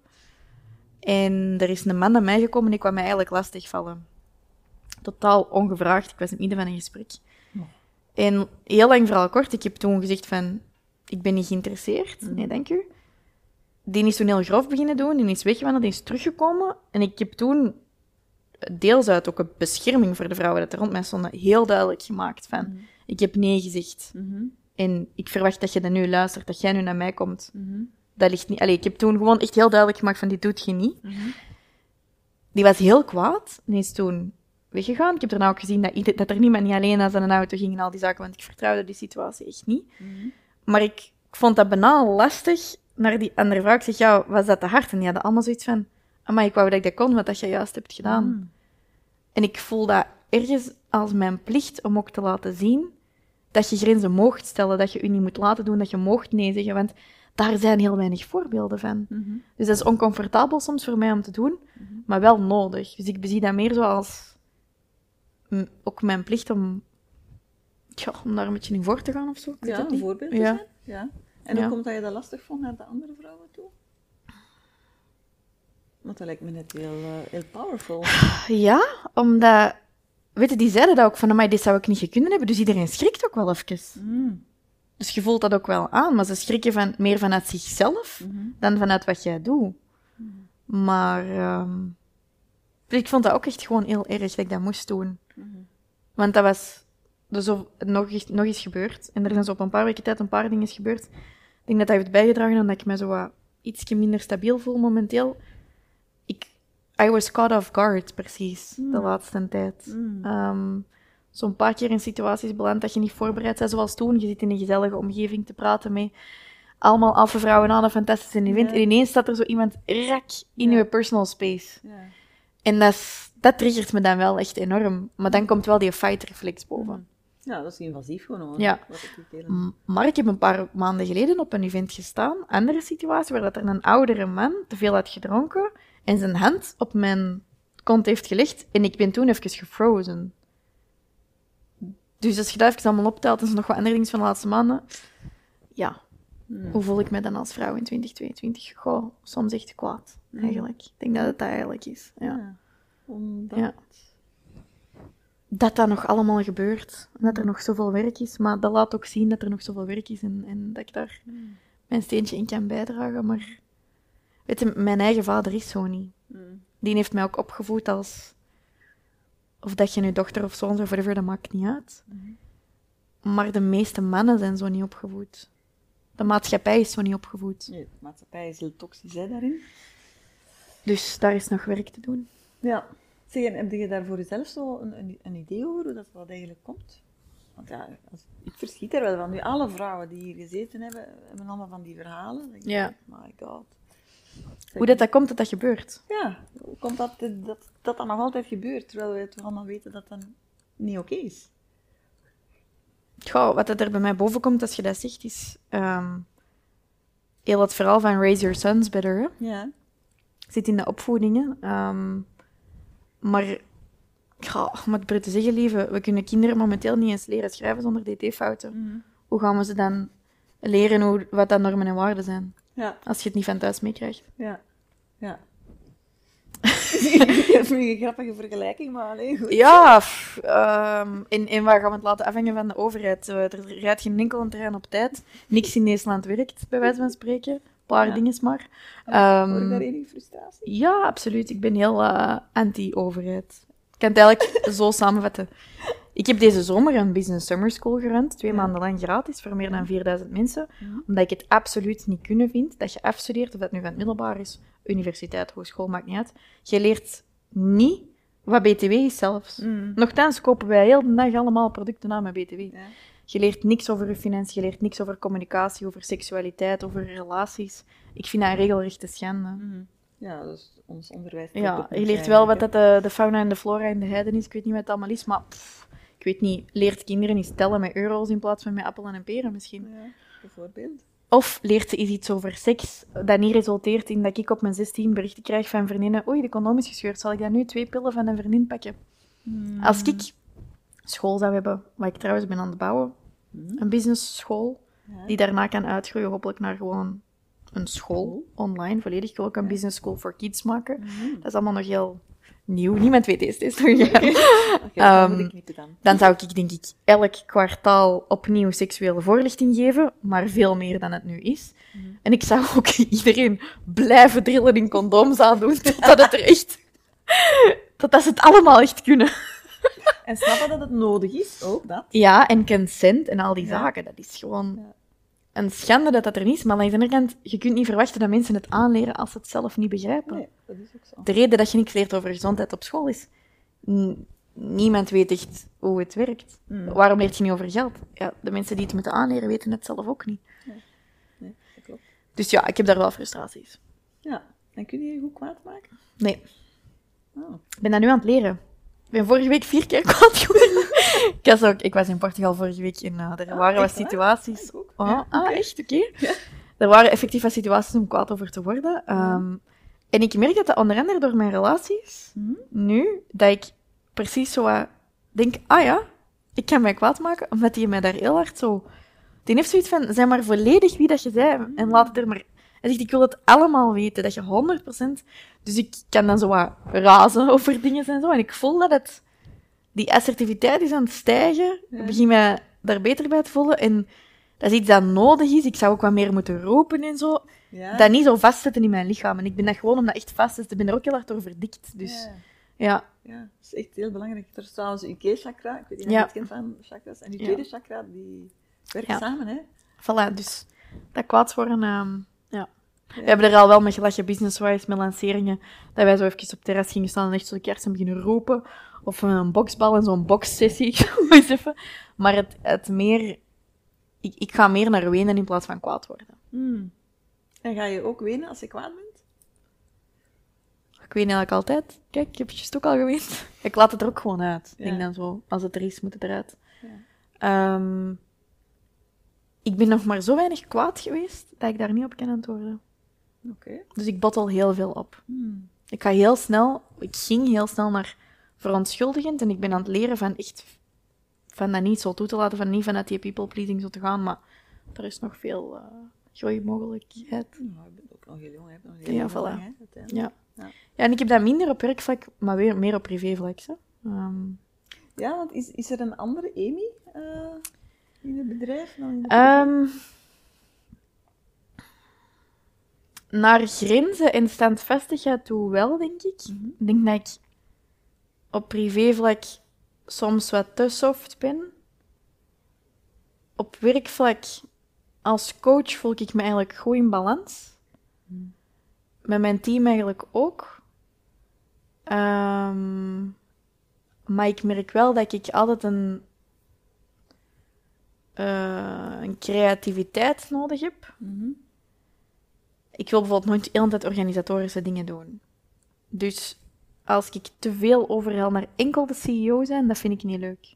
En er is een man naar mij gekomen en die kwam mij eigenlijk lastigvallen. Totaal ongevraagd. Ik was in het midden van een gesprek. En heel lang verhaal kort, ik heb toen gezegd van, ik ben niet geïnteresseerd, nee dank u. Die is toen heel grof beginnen doen, die is weggewandeld, die is teruggekomen. En ik heb toen, deels uit ook een bescherming voor de vrouwen dat er rond mij stonden, heel duidelijk gemaakt van, ik heb nee gezegd. Mhm. En ik verwacht dat je dat nu luistert, dat jij nu naar mij komt. Mhm. Dat ligt niet... Allee, ik heb toen gewoon echt heel duidelijk gemaakt van, dit doet je niet. Mhm. Die was heel kwaad en is toen weggegaan. Ik heb daarna ook gezien dat, ieder- dat er niemand niet alleen naar zijn auto ging en al die zaken, want ik vertrouwde die situatie echt niet. Mhm. Maar ik, ik vond dat banaal lastig naar die andere vrouw. Ik zeg, ja, was dat te hard? En die hadden allemaal zoiets van, maar ik wou dat ik dat kon, wat dat je juist hebt gedaan. Mhm. En ik voel dat ergens als mijn plicht om ook te laten zien dat je grenzen moogt stellen, dat je je niet moet laten doen, dat je moogt nee zeggen, want daar zijn heel weinig voorbeelden van. Mhm. Dus dat is oncomfortabel soms voor mij om te doen, maar wel nodig. Dus ik bezie dat meer zo als mm, ook mijn plicht om, ja, om daar een beetje in voor te gaan of zo. Ik Ja, een niet. voorbeeld Ja. zijn. Ja. En Ja. hoe komt dat je dat lastig vond naar de andere vrouwen toe? Want dat lijkt me net heel, eh, heel powerful. Ja, omdat... Weet je, die zeiden dat ook van, mij dit zou ik niet gekund hebben. Dus iedereen schrikt ook wel even. Mm. Dus je voelt dat ook wel aan. Maar ze schrikken van, meer vanuit zichzelf Mhm. dan vanuit wat jij doet. Maar ehm, ik vond dat ook echt gewoon heel erg dat ik dat moest doen. Want dat was dus nog, eens- nog eens gebeurd. En er zijn zo op een paar weken tijd een paar dingen gebeurd. Ik denk dat dat heeft bijgedragen aan dat ik me zo wat ietsje minder stabiel voel momenteel. Ik, I was caught off guard, precies, de Mm. laatste tijd. Mm. Ehm, Zo'n paar keer in situaties beland dat je niet voorbereid bent, zoals toen. Je zit in een gezellige omgeving te praten met allemaal alpha vrouwen aan een fantastische event. Ja. En ineens staat er zo iemand rak in je personal space. En dat, is- dat triggert me dan wel echt enorm. Maar dan komt wel die fight-reflex boven. ja, dat is invasief gewoon. Ja. Maar ik heb een paar maanden geleden op een event gestaan, andere situatie, waar dat er een oudere man te veel had gedronken en zijn hand op mijn kont heeft gelegd. En ik ben toen even gefrozen. Dus als je dat even allemaal optelt en zo nog wat andere dingen van de laatste maanden, ja, Mm. hoe voel ik me dan als vrouw in 2022? Goh, soms echt kwaad, eigenlijk. Ik denk dat het dat eigenlijk is. Ja. Ja. Omdat... Ja. Dat dat nog allemaal gebeurt. En dat er nog zoveel werk is. Maar dat laat ook zien dat er nog zoveel werk is en, en dat ik daar Mm. mijn steentje in kan bijdragen. Maar weet je, mijn eigen vader is zo niet. Mm. Die heeft mij ook opgevoed als... Of dat je nu dochter of zoon of whatever, dat maakt niet uit. Maar de meeste mannen zijn zo niet opgevoed. De maatschappij is zo niet opgevoed. Nee, de maatschappij is heel toxisch hè, daarin. Dus daar is nog werk te doen. Ja. Zeg, en heb je daar voor jezelf zo een, een, een idee over hoe dat wat eigenlijk komt? Want ja, als, ik verschiet er wel van. Nu, alle vrouwen die hier gezeten hebben, hebben allemaal van die verhalen. Ik, Ja. My god. Zeg, Hoe dat, dat komt dat dat gebeurt. Ja, hoe komt dat, dat dat dat nog altijd gebeurt, terwijl we toch allemaal weten dat dat niet oké is? Goh, wat er bij mij boven komt als je dat zegt, is ehm, heel het verhaal van Raise Your Sons Better. Hè? Ja. Zit in de opvoedingen. ehm, maar, goh, om het zeggen, lieve, we kunnen kinderen momenteel niet eens leren schrijven zonder dt-fouten. Hoe gaan we ze dan leren hoe, wat dat normen en waarden zijn, Ja, als je het niet van thuis meekrijgt? ja, ja. Dat [laughs] [laughs] vind ik een grappige vergelijking, maar alleen goed. Ja, pff, ehm, en, en waar gaan we het laten afhangen van de overheid? Eh, Er rijdt geen enkel trein op tijd. Niks in Nederland werkt, bij wijze van spreken. Een paar Ja. dingen maar. Hoor Ehm, ik daar enige frustratie? ja, absoluut. Ik ben heel eh, anti-overheid. Ik kan het eigenlijk [laughs] zo samenvatten. Ik heb deze zomer een business summer school gerund, twee Ja. maanden lang gratis, voor meer dan 4000 mensen. Omdat ik het absoluut niet kunnen vind dat je afstudeert, of dat nu van het middelbaar is, universiteit, hogeschool, maakt niet uit. Je leert niet wat BTW is zelfs. Mm. Nochtans kopen wij heel de dag allemaal producten aan met BTW. Ja. Je leert niks over je financiën, je leert niks over communicatie, over seksualiteit, over relaties. Ik vind dat een regelrechte schande. Mhm. Ja, dus ons onderwijs. Ja, je leert wel wat dat de, de fauna en de flora in de heiden is. Ik weet niet wat het allemaal is, maar pff, ik weet niet. Leert kinderen eens tellen met euro's in plaats van met appelen en peren misschien? Ja, bijvoorbeeld. Of leert ze eens iets over seks dat niet resulteert in dat ik op mijn 16 berichten krijg van vriendinnen oei, de condoom is gescheurd, zal ik dan nu twee pillen van een vriendin pakken? Mhm. Als ik school zou hebben, wat ik trouwens ben aan het bouwen. Een business school, die daarna kan uitgroeien hopelijk naar gewoon een school, online, volledig. Ik wil ook een business school for kids maken. Mhm. Dat is allemaal nog heel nieuw. Niemand weet deze, is nog [laughs] dan Ehm, ik dan. Dan zou ik, denk ik, elk kwartaal opnieuw seksuele voorlichting geven, maar veel meer dan het nu is. Mhm. En ik zou ook [laughs] iedereen blijven drillen in condooms aandoen, [laughs] totdat het er echt... Totdat ze het allemaal echt kunnen. [laughs] En snappen dat het nodig is, ook dat. Ja, en consent en al die Ja. zaken, dat is gewoon Ja. een schande dat dat er niet is. Maar aan de andere kant, je kunt niet verwachten dat mensen het aanleren als ze het zelf niet begrijpen. Nee, dat is ook zo. De reden dat je niks leert over gezondheid op school is... niemand weet echt hoe het werkt. Mhm. Waarom leert je niet over geld? Ja, de mensen die het moeten aanleren weten het zelf ook niet. Nee, dat klopt. Dus ja, ik heb daar wel frustraties. Ja, en kun je je goed kwaad maken? Nee, Oh. ik ben dat nu aan het leren. Ik ben vorige week vier keer kwaad geworden. [laughs] ik, was ook, ik was in Portugal vorige week en uh, er Ah, waren wat situaties... Ook. Oh, Ja, ah, echt? Oké. Er waren effectief wat situaties om kwaad over te worden. Ehm, en ik merk dat dat onder andere door mijn relaties, Mhm. nu, dat ik precies zo denk, ah ja, ik kan mij kwaad maken, omdat die mij daar heel hard zo... Die heeft zoiets van, zijn maar volledig wie dat je bent en laat het er maar... Hij zegt, ik wil het allemaal weten, dat je 100%... Dus ik kan dan zo wat razen [laughs] over dingen en zo. En ik voel dat het... Die assertiviteit is aan het stijgen. Ja. Ik begin me daar beter bij te voelen. En dat is iets dat nodig is. Ik zou ook wat meer moeten roepen en zo. Ja. Dat niet zo vastzetten in mijn lichaam. En ik ben dat gewoon om dat echt vast te zetten. Ik ben er ook heel hard door verdikt. Dus Ja. ja. Ja, dat is echt heel belangrijk. Er is trouwens uw chakra, ik weet niet of je het kent van chakras, en die tweede chakra, die werken Ja. samen, hè. Voilà, dus dat kwaad worden, ehm, ja. We hebben er al wel met gelachen business-wise, met lanceringen, dat wij zo even op het terras gingen staan en echt zo de kerst en beginnen roepen. Of een boksbal en zo'n bokssessie, zou [laughs] maar eens even. Maar het, het meer... Ik, ik ga meer naar wenen in plaats van kwaad worden. Hmm. En ga je ook wenen als je kwaad bent? Ik weet eigenlijk altijd. Kijk, ik heb het juist ook al geweend. [laughs] Ik laat het er ook gewoon uit. Ik denk dan zo, als het er is, moet het eruit. Ja. Ehm, ik ben nog maar zo weinig kwaad geweest, dat ik daar niet op kan antwoorden. Dus ik bottel heel veel op. Hmm. Ik ga heel snel, ik ging heel snel naar verontschuldigend en ik ben aan het leren van echt, van dat niet zo toe te laten, van niet vanuit die people pleasing zo te gaan, maar er is nog veel eh groeimogelijkheid. Nou, je bent ook nog heel jong, hebt nog heel Ja, voilà. lang, hè. Ja. Ja. ja, en ik heb dat minder op werkvlak, maar weer meer op privévlak. Ehm, Ja, want is, is er een andere Amy eh, in het bedrijf dan in de naar grenzen en standvastigheid toe wel, denk ik. Mhm. Ik denk dat ik op privévlak soms wat te soft ben. Op werkvlak, als coach, voel ik me eigenlijk goed in balans. Met mijn team eigenlijk ook. Ehm, maar ik merk wel dat ik altijd een eh, een creativiteit nodig heb. Mhm. Ik wil bijvoorbeeld nooit de hele tijd organisatorische dingen doen. Dus als ik te veel overhel naar enkel de CEO zijn, dat vind ik niet leuk.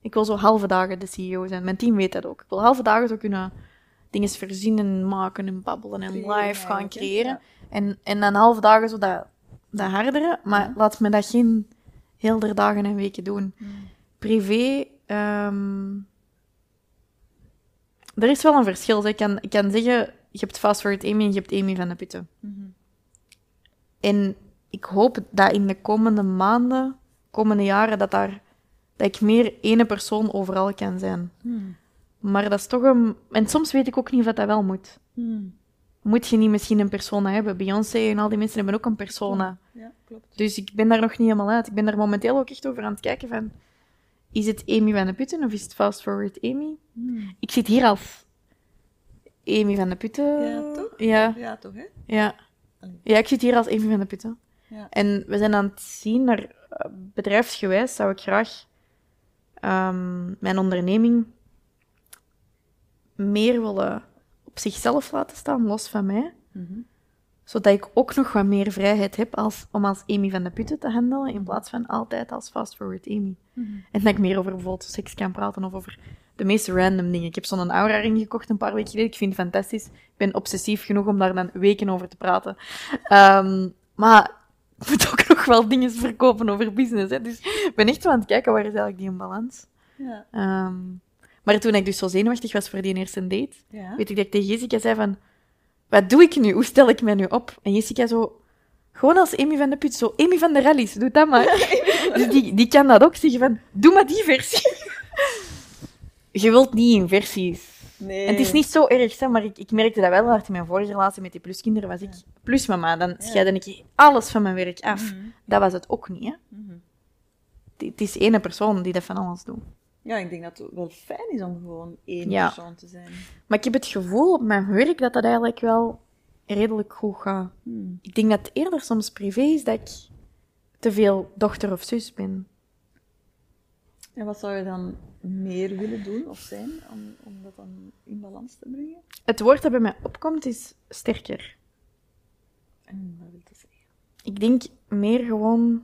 Ik wil zo halve dagen de CEO zijn. Mijn team weet dat ook. Ik wil halve dagen zo kunnen dingen verzinnen, maken en babbelen en live gaan creëren. Ja. En, en dan halve dagen zo dat, dat hardere. Maar Ja. laat me dat geen heel dagen en weken doen. Hmm. Privé, ehm, er is wel een verschil. Ik kan, ik kan zeggen, je hebt Fast Forward Amy en je hebt Amy van de Putten. Mhm. En ik hoop dat in de komende maanden, komende jaren, dat, daar, dat ik meer ene persoon overal kan zijn. Hmm. Maar dat is toch een... En soms weet ik ook niet of dat wel moet. Hmm. Moet je niet misschien een persona hebben? Beyoncé en al die mensen hebben ook een persona. Ja, klopt. Dus ik ben daar nog niet helemaal uit. Ik ben daar momenteel ook echt over aan het kijken van... Is het Amy van de Putten of is het Fast Forward Amy? Hmm. Ik zit hier als Amy van de Putten. Ja, toch? Ja, Ja, toch, hè? ja. Ja, ik zit hier als Amy van de Putten. Ja. En we zijn aan het zien naar eh, bedrijfsgewijs zou ik graag ehm, mijn onderneming meer willen op zichzelf laten staan, los van mij. Mhm. Zodat ik ook nog wat meer vrijheid heb als, om als Amy van de Putten te handelen, in plaats van altijd als fast forward Amy. Mhm. En dat ik meer over bijvoorbeeld seks kan praten of over de meest random dingen. Ik heb zo'n aura ring gekocht een paar weken geleden. Ik vind het fantastisch. Ik ben obsessief genoeg om daar dan weken over te praten. Ehm, maar ik moet ook nog wel dingen verkopen over business. Hè. Dus ik ben echt zo aan het kijken, waar is eigenlijk die balans? Ja. Ehm, maar toen ik dus zo zenuwachtig was voor die eerste date, Ja. weet ik dat ik tegen Jessica zei van... Wat doe ik nu? Hoe stel ik mij nu op? En Jessica zo... Gewoon als Amy van de Put, zo Amy van de Rallies, doe dat maar. [laughs] dus die, die kan dat ook zeggen van, doe maar die versie. Je wilt niet in versies. Nee. En het is niet zo erg, hè, maar ik, ik merkte dat wel hard in mijn vorige relatie met die pluskinderen. Was ik plusmama, dan scheidde ik alles van mijn werk af. Mhm. Dat was het ook niet, hè. Mhm. Het- Het is ene persoon die dat van alles doet. Ja, ik denk dat het wel fijn is om gewoon één Ja. persoon te zijn. Maar ik heb het gevoel op mijn werk dat dat eigenlijk wel redelijk goed gaat. Hmm. Ik denk dat het eerder soms privé is dat ik te veel dochter of zus ben. En wat zou je dan meer willen doen of zijn om, om dat dan in balans te brengen? Het woord dat bij mij opkomt is sterker. En wat wil dat zeggen? Ik denk meer gewoon...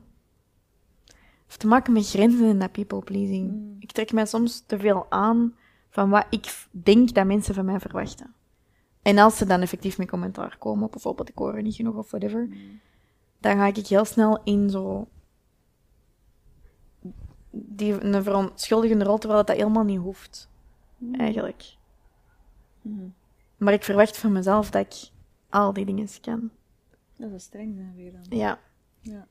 heeft te maken met grenzen en dat people pleasing. Mm. Ik trek mij soms te veel aan van wat ik denk dat mensen van mij verwachten. En als ze dan effectief met commentaar komen, bijvoorbeeld ik hoor niet genoeg of whatever, dan ga ik heel snel in zo die een verontschuldigende rol, terwijl dat helemaal niet hoeft, eigenlijk. Mhm. Maar ik verwacht van mezelf dat ik al die dingen kan. Dat is streng zijn weer dan. Ja. Ja.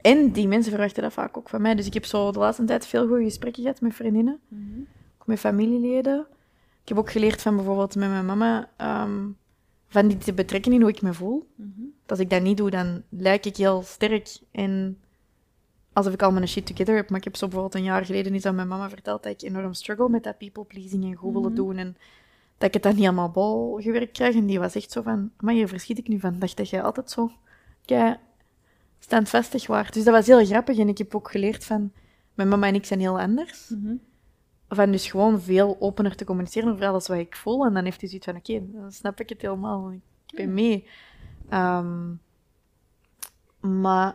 En die mensen verwachten dat vaak ook van mij. Dus ik heb zo de laatste tijd veel goede gesprekken gehad met vriendinnen. Mhm. Ook met familieleden. Ik heb ook geleerd van bijvoorbeeld met mijn mama... ehm, van die te betrekken in hoe ik me voel. Mhm. Als ik dat niet doe, dan lijk ik heel sterk en alsof ik al mijn shit together heb. Maar ik heb zo bijvoorbeeld een jaar geleden iets aan mijn mama verteld dat ik enorm struggle met dat people-pleasing en goed willen Mhm. doen. En dat ik het dan niet helemaal bol gewerkt krijg. En die was echt zo van, maar hier verschiet ik nu van. Dacht dat jij altijd zo kei standvastig waart. Dus dat was heel grappig. En ik heb ook geleerd van, mijn mama en ik zijn heel anders. Mhm. Van dus gewoon veel opener te communiceren over alles wat ik voel. En dan heeft hij zoiets van, oké, dan snap ik het helemaal. Ik ben mee. Ehm, maar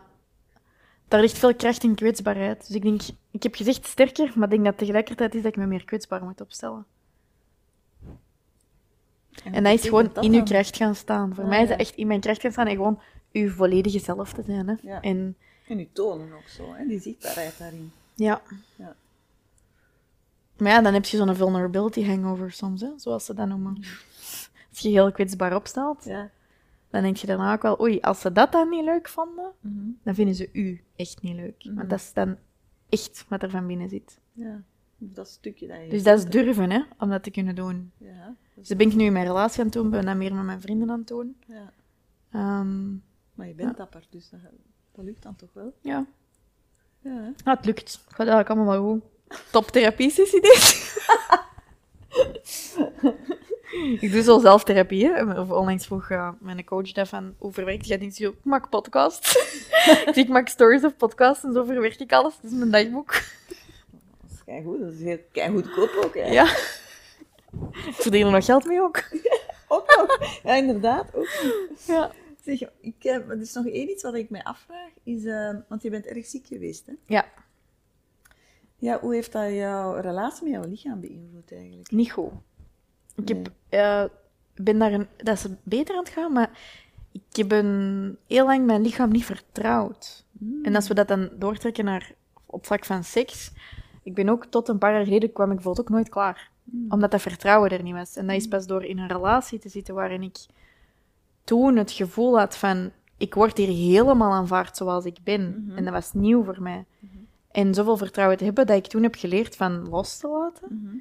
daar ligt veel kracht in kwetsbaarheid. Dus ik denk, ik heb gezegd sterker, maar ik denk dat tegelijkertijd is dat ik me meer kwetsbaar moet opstellen. En dat is gewoon in uw dan? kracht gaan staan. Voor Ah, mij is ja. dat echt in mijn kracht gaan staan en gewoon uw volledige zelf te zijn. Hè. Ja. En En u tonen ook zo, hè? die zichtbaarheid daarin. ja. Ja. Maar ja, dan heb je zo'n vulnerability hangover soms, hè, zoals ze dat noemen. Als je heel kwetsbaar opstelt, Ja. Dan denk je daarna ook wel, oei, als ze dat dan niet leuk vonden, Mhm. dan vinden ze u echt niet leuk. Mhm. Want dat is dan echt wat er van binnen zit. ja. Dat stukje dat je... Dus dat is durven, hè, om dat te kunnen doen. Ja. dat Dus ben ik nu in mijn relatie aan het doen, ben dat meer met mijn vrienden aan het doen. ja. Ehm, Maar je bent Ja. dapper, dus dat, dat lukt dan toch wel? ja, Ja? Ah, het lukt. Het gaat eigenlijk allemaal wel goed. Top therapie-sessie dit. [laughs] ik doe zo zelftherapie. Hè. Of Onlangs vroeg eh, mijn coach dat van, hoe verwerkt jij dit? Ik maak podcast. Dus [laughs] ik maak stories of podcasts en zo verwerk ik alles. Dat is mijn dagboek. Dat is keigoed. Dat is heel keigoedkoop ook, hè? Ja. Ik verdien er nog geld mee ook. [laughs] Ook nog. Ja, inderdaad. Ook. Ja. Zeg, ik, heb er is nog één iets wat ik mij afvraag. Is, eh, want je bent erg ziek geweest, hè? Ja, Ja, hoe heeft dat jouw relatie met jouw lichaam beïnvloed eigenlijk? niet goed. Ik heb, eh, ben daar een, dat is beter aan het gaan, maar ik heb een, heel lang mijn lichaam niet vertrouwd. En als we dat dan doortrekken naar op vlak van seks, ik ben ook tot een paar jaar geleden kwam ik bijvoorbeeld ook nooit klaar. Omdat dat vertrouwen er niet was. En dat is pas door in een relatie te zitten waarin ik toen het gevoel had van, ik word hier helemaal aanvaard zoals ik ben. Mhm. En dat was nieuw voor mij. En zoveel vertrouwen te hebben dat ik toen heb geleerd van los te laten. Mhm.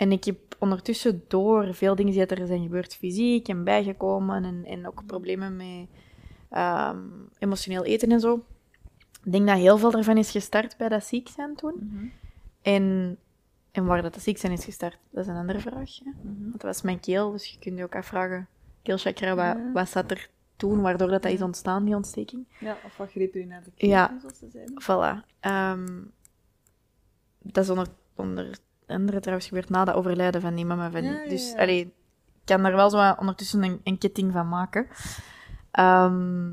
En ik heb ondertussen door veel dingen die er zijn gebeurd, fysiek en bijgekomen, en, en ook problemen met ehm, emotioneel eten en zo. Ik denk dat heel veel daarvan is gestart bij dat ziek zijn toen. Mhm. En, en waar dat, dat ziek zijn is gestart, dat is een andere vraag. hè. Mhm. Want dat was mijn keel, dus je kunt je ook afvragen, keelchakra, wat, Ja. wat zat er toen, waardoor dat, dat is ontstaan, die ontsteking? Ja, of wat greep je naar de keel, Ja. zoals ze zeiden? Voilà. Ehm, dat is onder, onder andere trouwens gebeurd na dat overlijden van die mama. Van, Ja, ja, Dus ja. allee, ik kan daar wel zo ondertussen een, een ketting van maken. Ehm,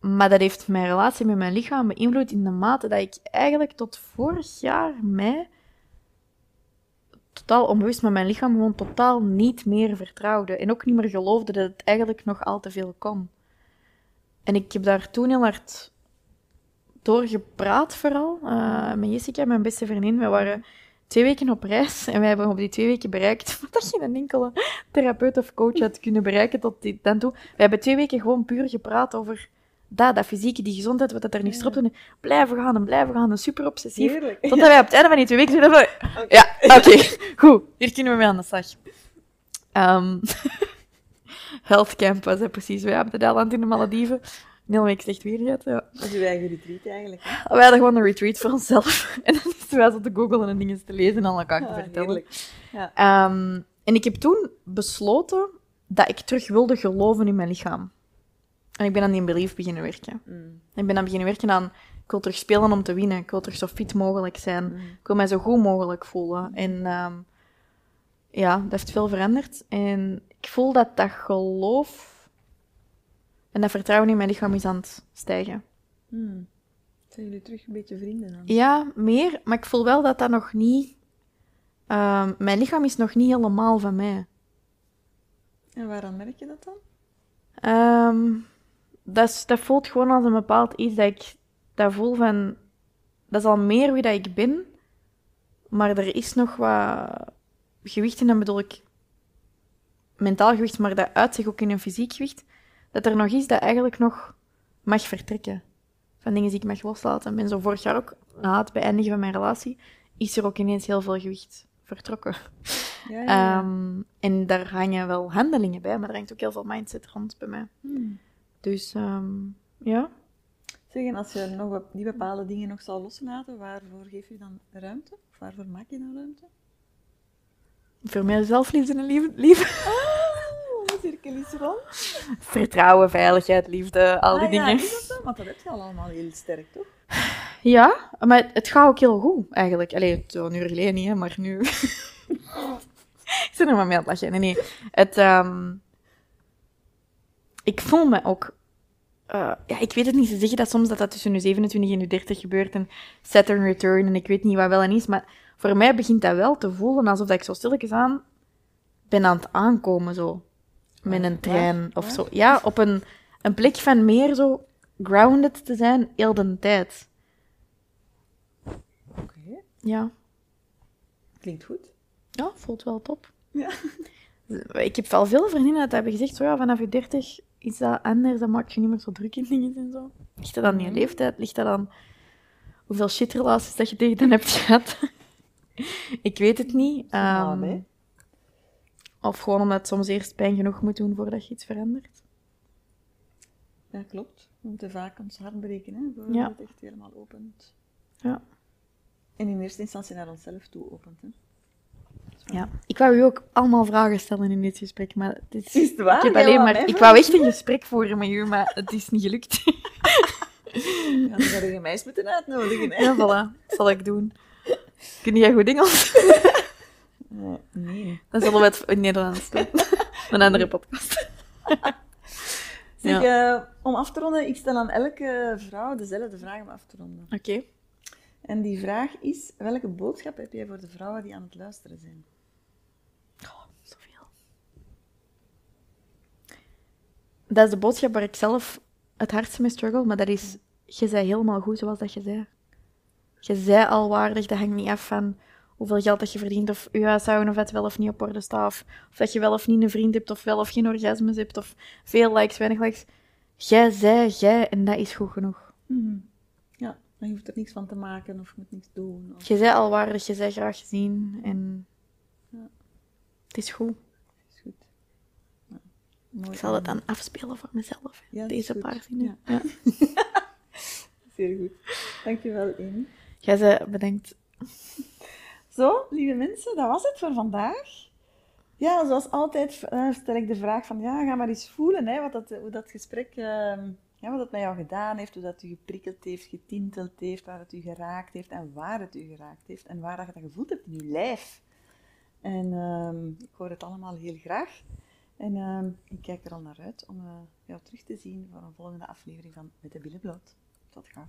maar dat heeft mijn relatie met mijn lichaam beïnvloed in de mate dat ik eigenlijk tot vorig jaar mei totaal onbewust met mijn lichaam gewoon totaal niet meer vertrouwde. En ook niet meer geloofde dat het eigenlijk nog al te veel kon. En ik heb daar toen heel hard door gepraat vooral. eh, met Jessica, mijn beste vriendin. We waren twee weken op reis en wij hebben op die twee weken bereikt [laughs] wat je een enkele therapeut of coach had kunnen bereiken tot die, dan toe. We hebben twee weken gewoon puur gepraat over dat, dat fysieke, die gezondheid, wat dat er niet stopt. En blijven gaan en blijven gaan en super obsessief. Heerlijk. Totdat wij op het einde van die twee weken zeiden van... [laughs] Ja, oké, goed. Hier kunnen we mee aan de slag. Ehm [laughs] Health Camp was dat precies. Wij hebben de eiland in de Malediven. Een hele week slecht weer gehad, ja. Dat is uw eigen retreat eigenlijk. Hè? Wij hadden gewoon een retreat voor onszelf. [laughs] En dan moesten wij zo te googlen en dingen te lezen en aan elkaar te Ah, vertellen. Ja. Ehm, en ik heb toen besloten dat ik terug wilde geloven in mijn lichaam. En ik ben aan die belief beginnen werken. Mm. Ik ben aan beginnen werken aan... Ik wil terug spelen om te winnen. Ik wil terug zo fit mogelijk zijn. Mm. Ik wil mij zo goed mogelijk voelen. En ehm, ja, dat heeft veel veranderd. En ik voel dat dat geloof en dat vertrouwen in mijn lichaam is aan het stijgen. Mm. Zijn jullie terug een beetje vrienden dan? Ja, meer. Maar ik voel wel dat dat nog niet... ehm, mijn lichaam is nog niet helemaal van mij. En waaraan merk je dat dan? Ehm, dat, is- dat voelt gewoon als een bepaald iets dat ik dat voel van... Dat is al meer wie dat ik ben, maar er is nog wat gewicht in, dan bedoel ik mentaal gewicht, maar dat uit zich ook in een fysiek gewicht, dat er nog is dat eigenlijk nog mag vertrekken. Van dingen die ik mag loslaten. Ben zo vorig jaar ook, na het beëindigen van mijn relatie, is er ook ineens heel veel gewicht vertrokken. Ja, ja, ja. Ehm, en daar hangen wel handelingen bij, maar er hangt ook heel veel mindset rond bij mij. Hmm. Dus ehm, ja, Zeg, en als je nog die bepaalde dingen nog zou loslaten, waarvoor geef je dan ruimte? Of waarvoor maak je dan ruimte? voor mij zelfliefde en lief, lief. Oh, cirkel is rond. vertrouwen, veiligheid, liefde, al die Ah, ja, dingen. is dat zo? Want dat heb je al allemaal heel sterk, toch? Ja, maar het gaat ook heel goed, eigenlijk. Allee, zo'n uur geleden niet, hè, maar nu... [laughs] ik zit er maar mee aan het lachen. Nee, nee. Het, ehm, Ik voel me ook... eh, ja, ik weet het niet. Ze zeggen dat soms dat dat tussen je 27 en je 30 gebeurt. En Saturn return en ik weet niet wat wel en is. Maar voor mij begint dat wel te voelen alsof dat ik zo stilletjes aan ben aan het aankomen, zo. Met een trein of zo. Ja, op een, een plek van meer zo grounded te zijn, heel de tijd. Oké, Ja. klinkt goed. Ja, voelt wel top. Ja. [laughs] Ik heb wel veel vriendinnen dat hebben gezegd, zo ja, vanaf je 30 is dat anders, dan maak je niet meer zo druk in dingen en zo. Ligt dat aan je Mhm. leeftijd? Ligt dat aan hoeveel shitrelaties dat je tegen hen hebt [laughs] gehad? ik weet het niet. Nee. Of gewoon omdat het soms eerst pijn genoeg moet doen voordat je iets verandert. Ja, klopt. We moeten vaak ons hart breken, hè, voordat Ja. het echt helemaal opent. Ja. En in eerste instantie naar onszelf toe opent, hè. ja. Ik wou u ook allemaal vragen stellen in dit gesprek, maar het is... Is het waar? Ik, heb alleen wou maar, ik wou echt een gesprek voeren met u, maar het is niet gelukt. [laughs] Ja, dan zou je mij eens moeten uitnodigen, hè. Ja, voilà. Dat zal ik doen. Kun jij goed Engels? [laughs] Nee. Dan zullen we het in het Nederlands doen. [laughs] Een andere podcast. [laughs] Zeg, eh, om af te ronden, ik stel aan elke vrouw dezelfde vraag om af te ronden. Oké. En die vraag is, welke boodschap heb jij voor de vrouwen die aan het luisteren zijn? Oh, zoveel. Dat is de boodschap waar ik zelf het hardste mee struggle, maar dat is, je zei helemaal goed zoals dat je zei. Je zei al waardig, dat hangt niet af van hoeveel geld dat je verdient, of je huishouden of het wel of niet op orde staat, of, of dat je wel of niet een vriend hebt, of wel of geen orgasmes hebt, of veel likes, weinig likes. Jij zei jij, en dat is goed genoeg. Ja, dan hoeft er niks van te maken of je moet niks doen. Of... Je zei al waardig, je zei graag gezien, en Ja. het is goed. Is goed. Ja, mooi. Ik zal het dan afspelen voor mezelf, Ja, deze paar zinnen. Ja. Ja. [laughs] Zeer goed. Dankjewel, Amy. Jij zei bedankt. Zo, lieve mensen, dat was het voor vandaag. Ja, zoals altijd eh, stel ik de vraag van, ja, ga maar eens voelen hè, wat dat, hoe dat gesprek, ehm, ja, wat dat met jou gedaan heeft, hoe dat u geprikkeld heeft, getinteld heeft, waar het u geraakt heeft en waar het u geraakt heeft en waar dat je dat gevoeld hebt in je lijf. En ehm, ik hoor het allemaal heel graag. En ehm, ik kijk er al naar uit om eh, jou terug te zien voor een volgende aflevering van Met de Billen Bloot. Tot gauw.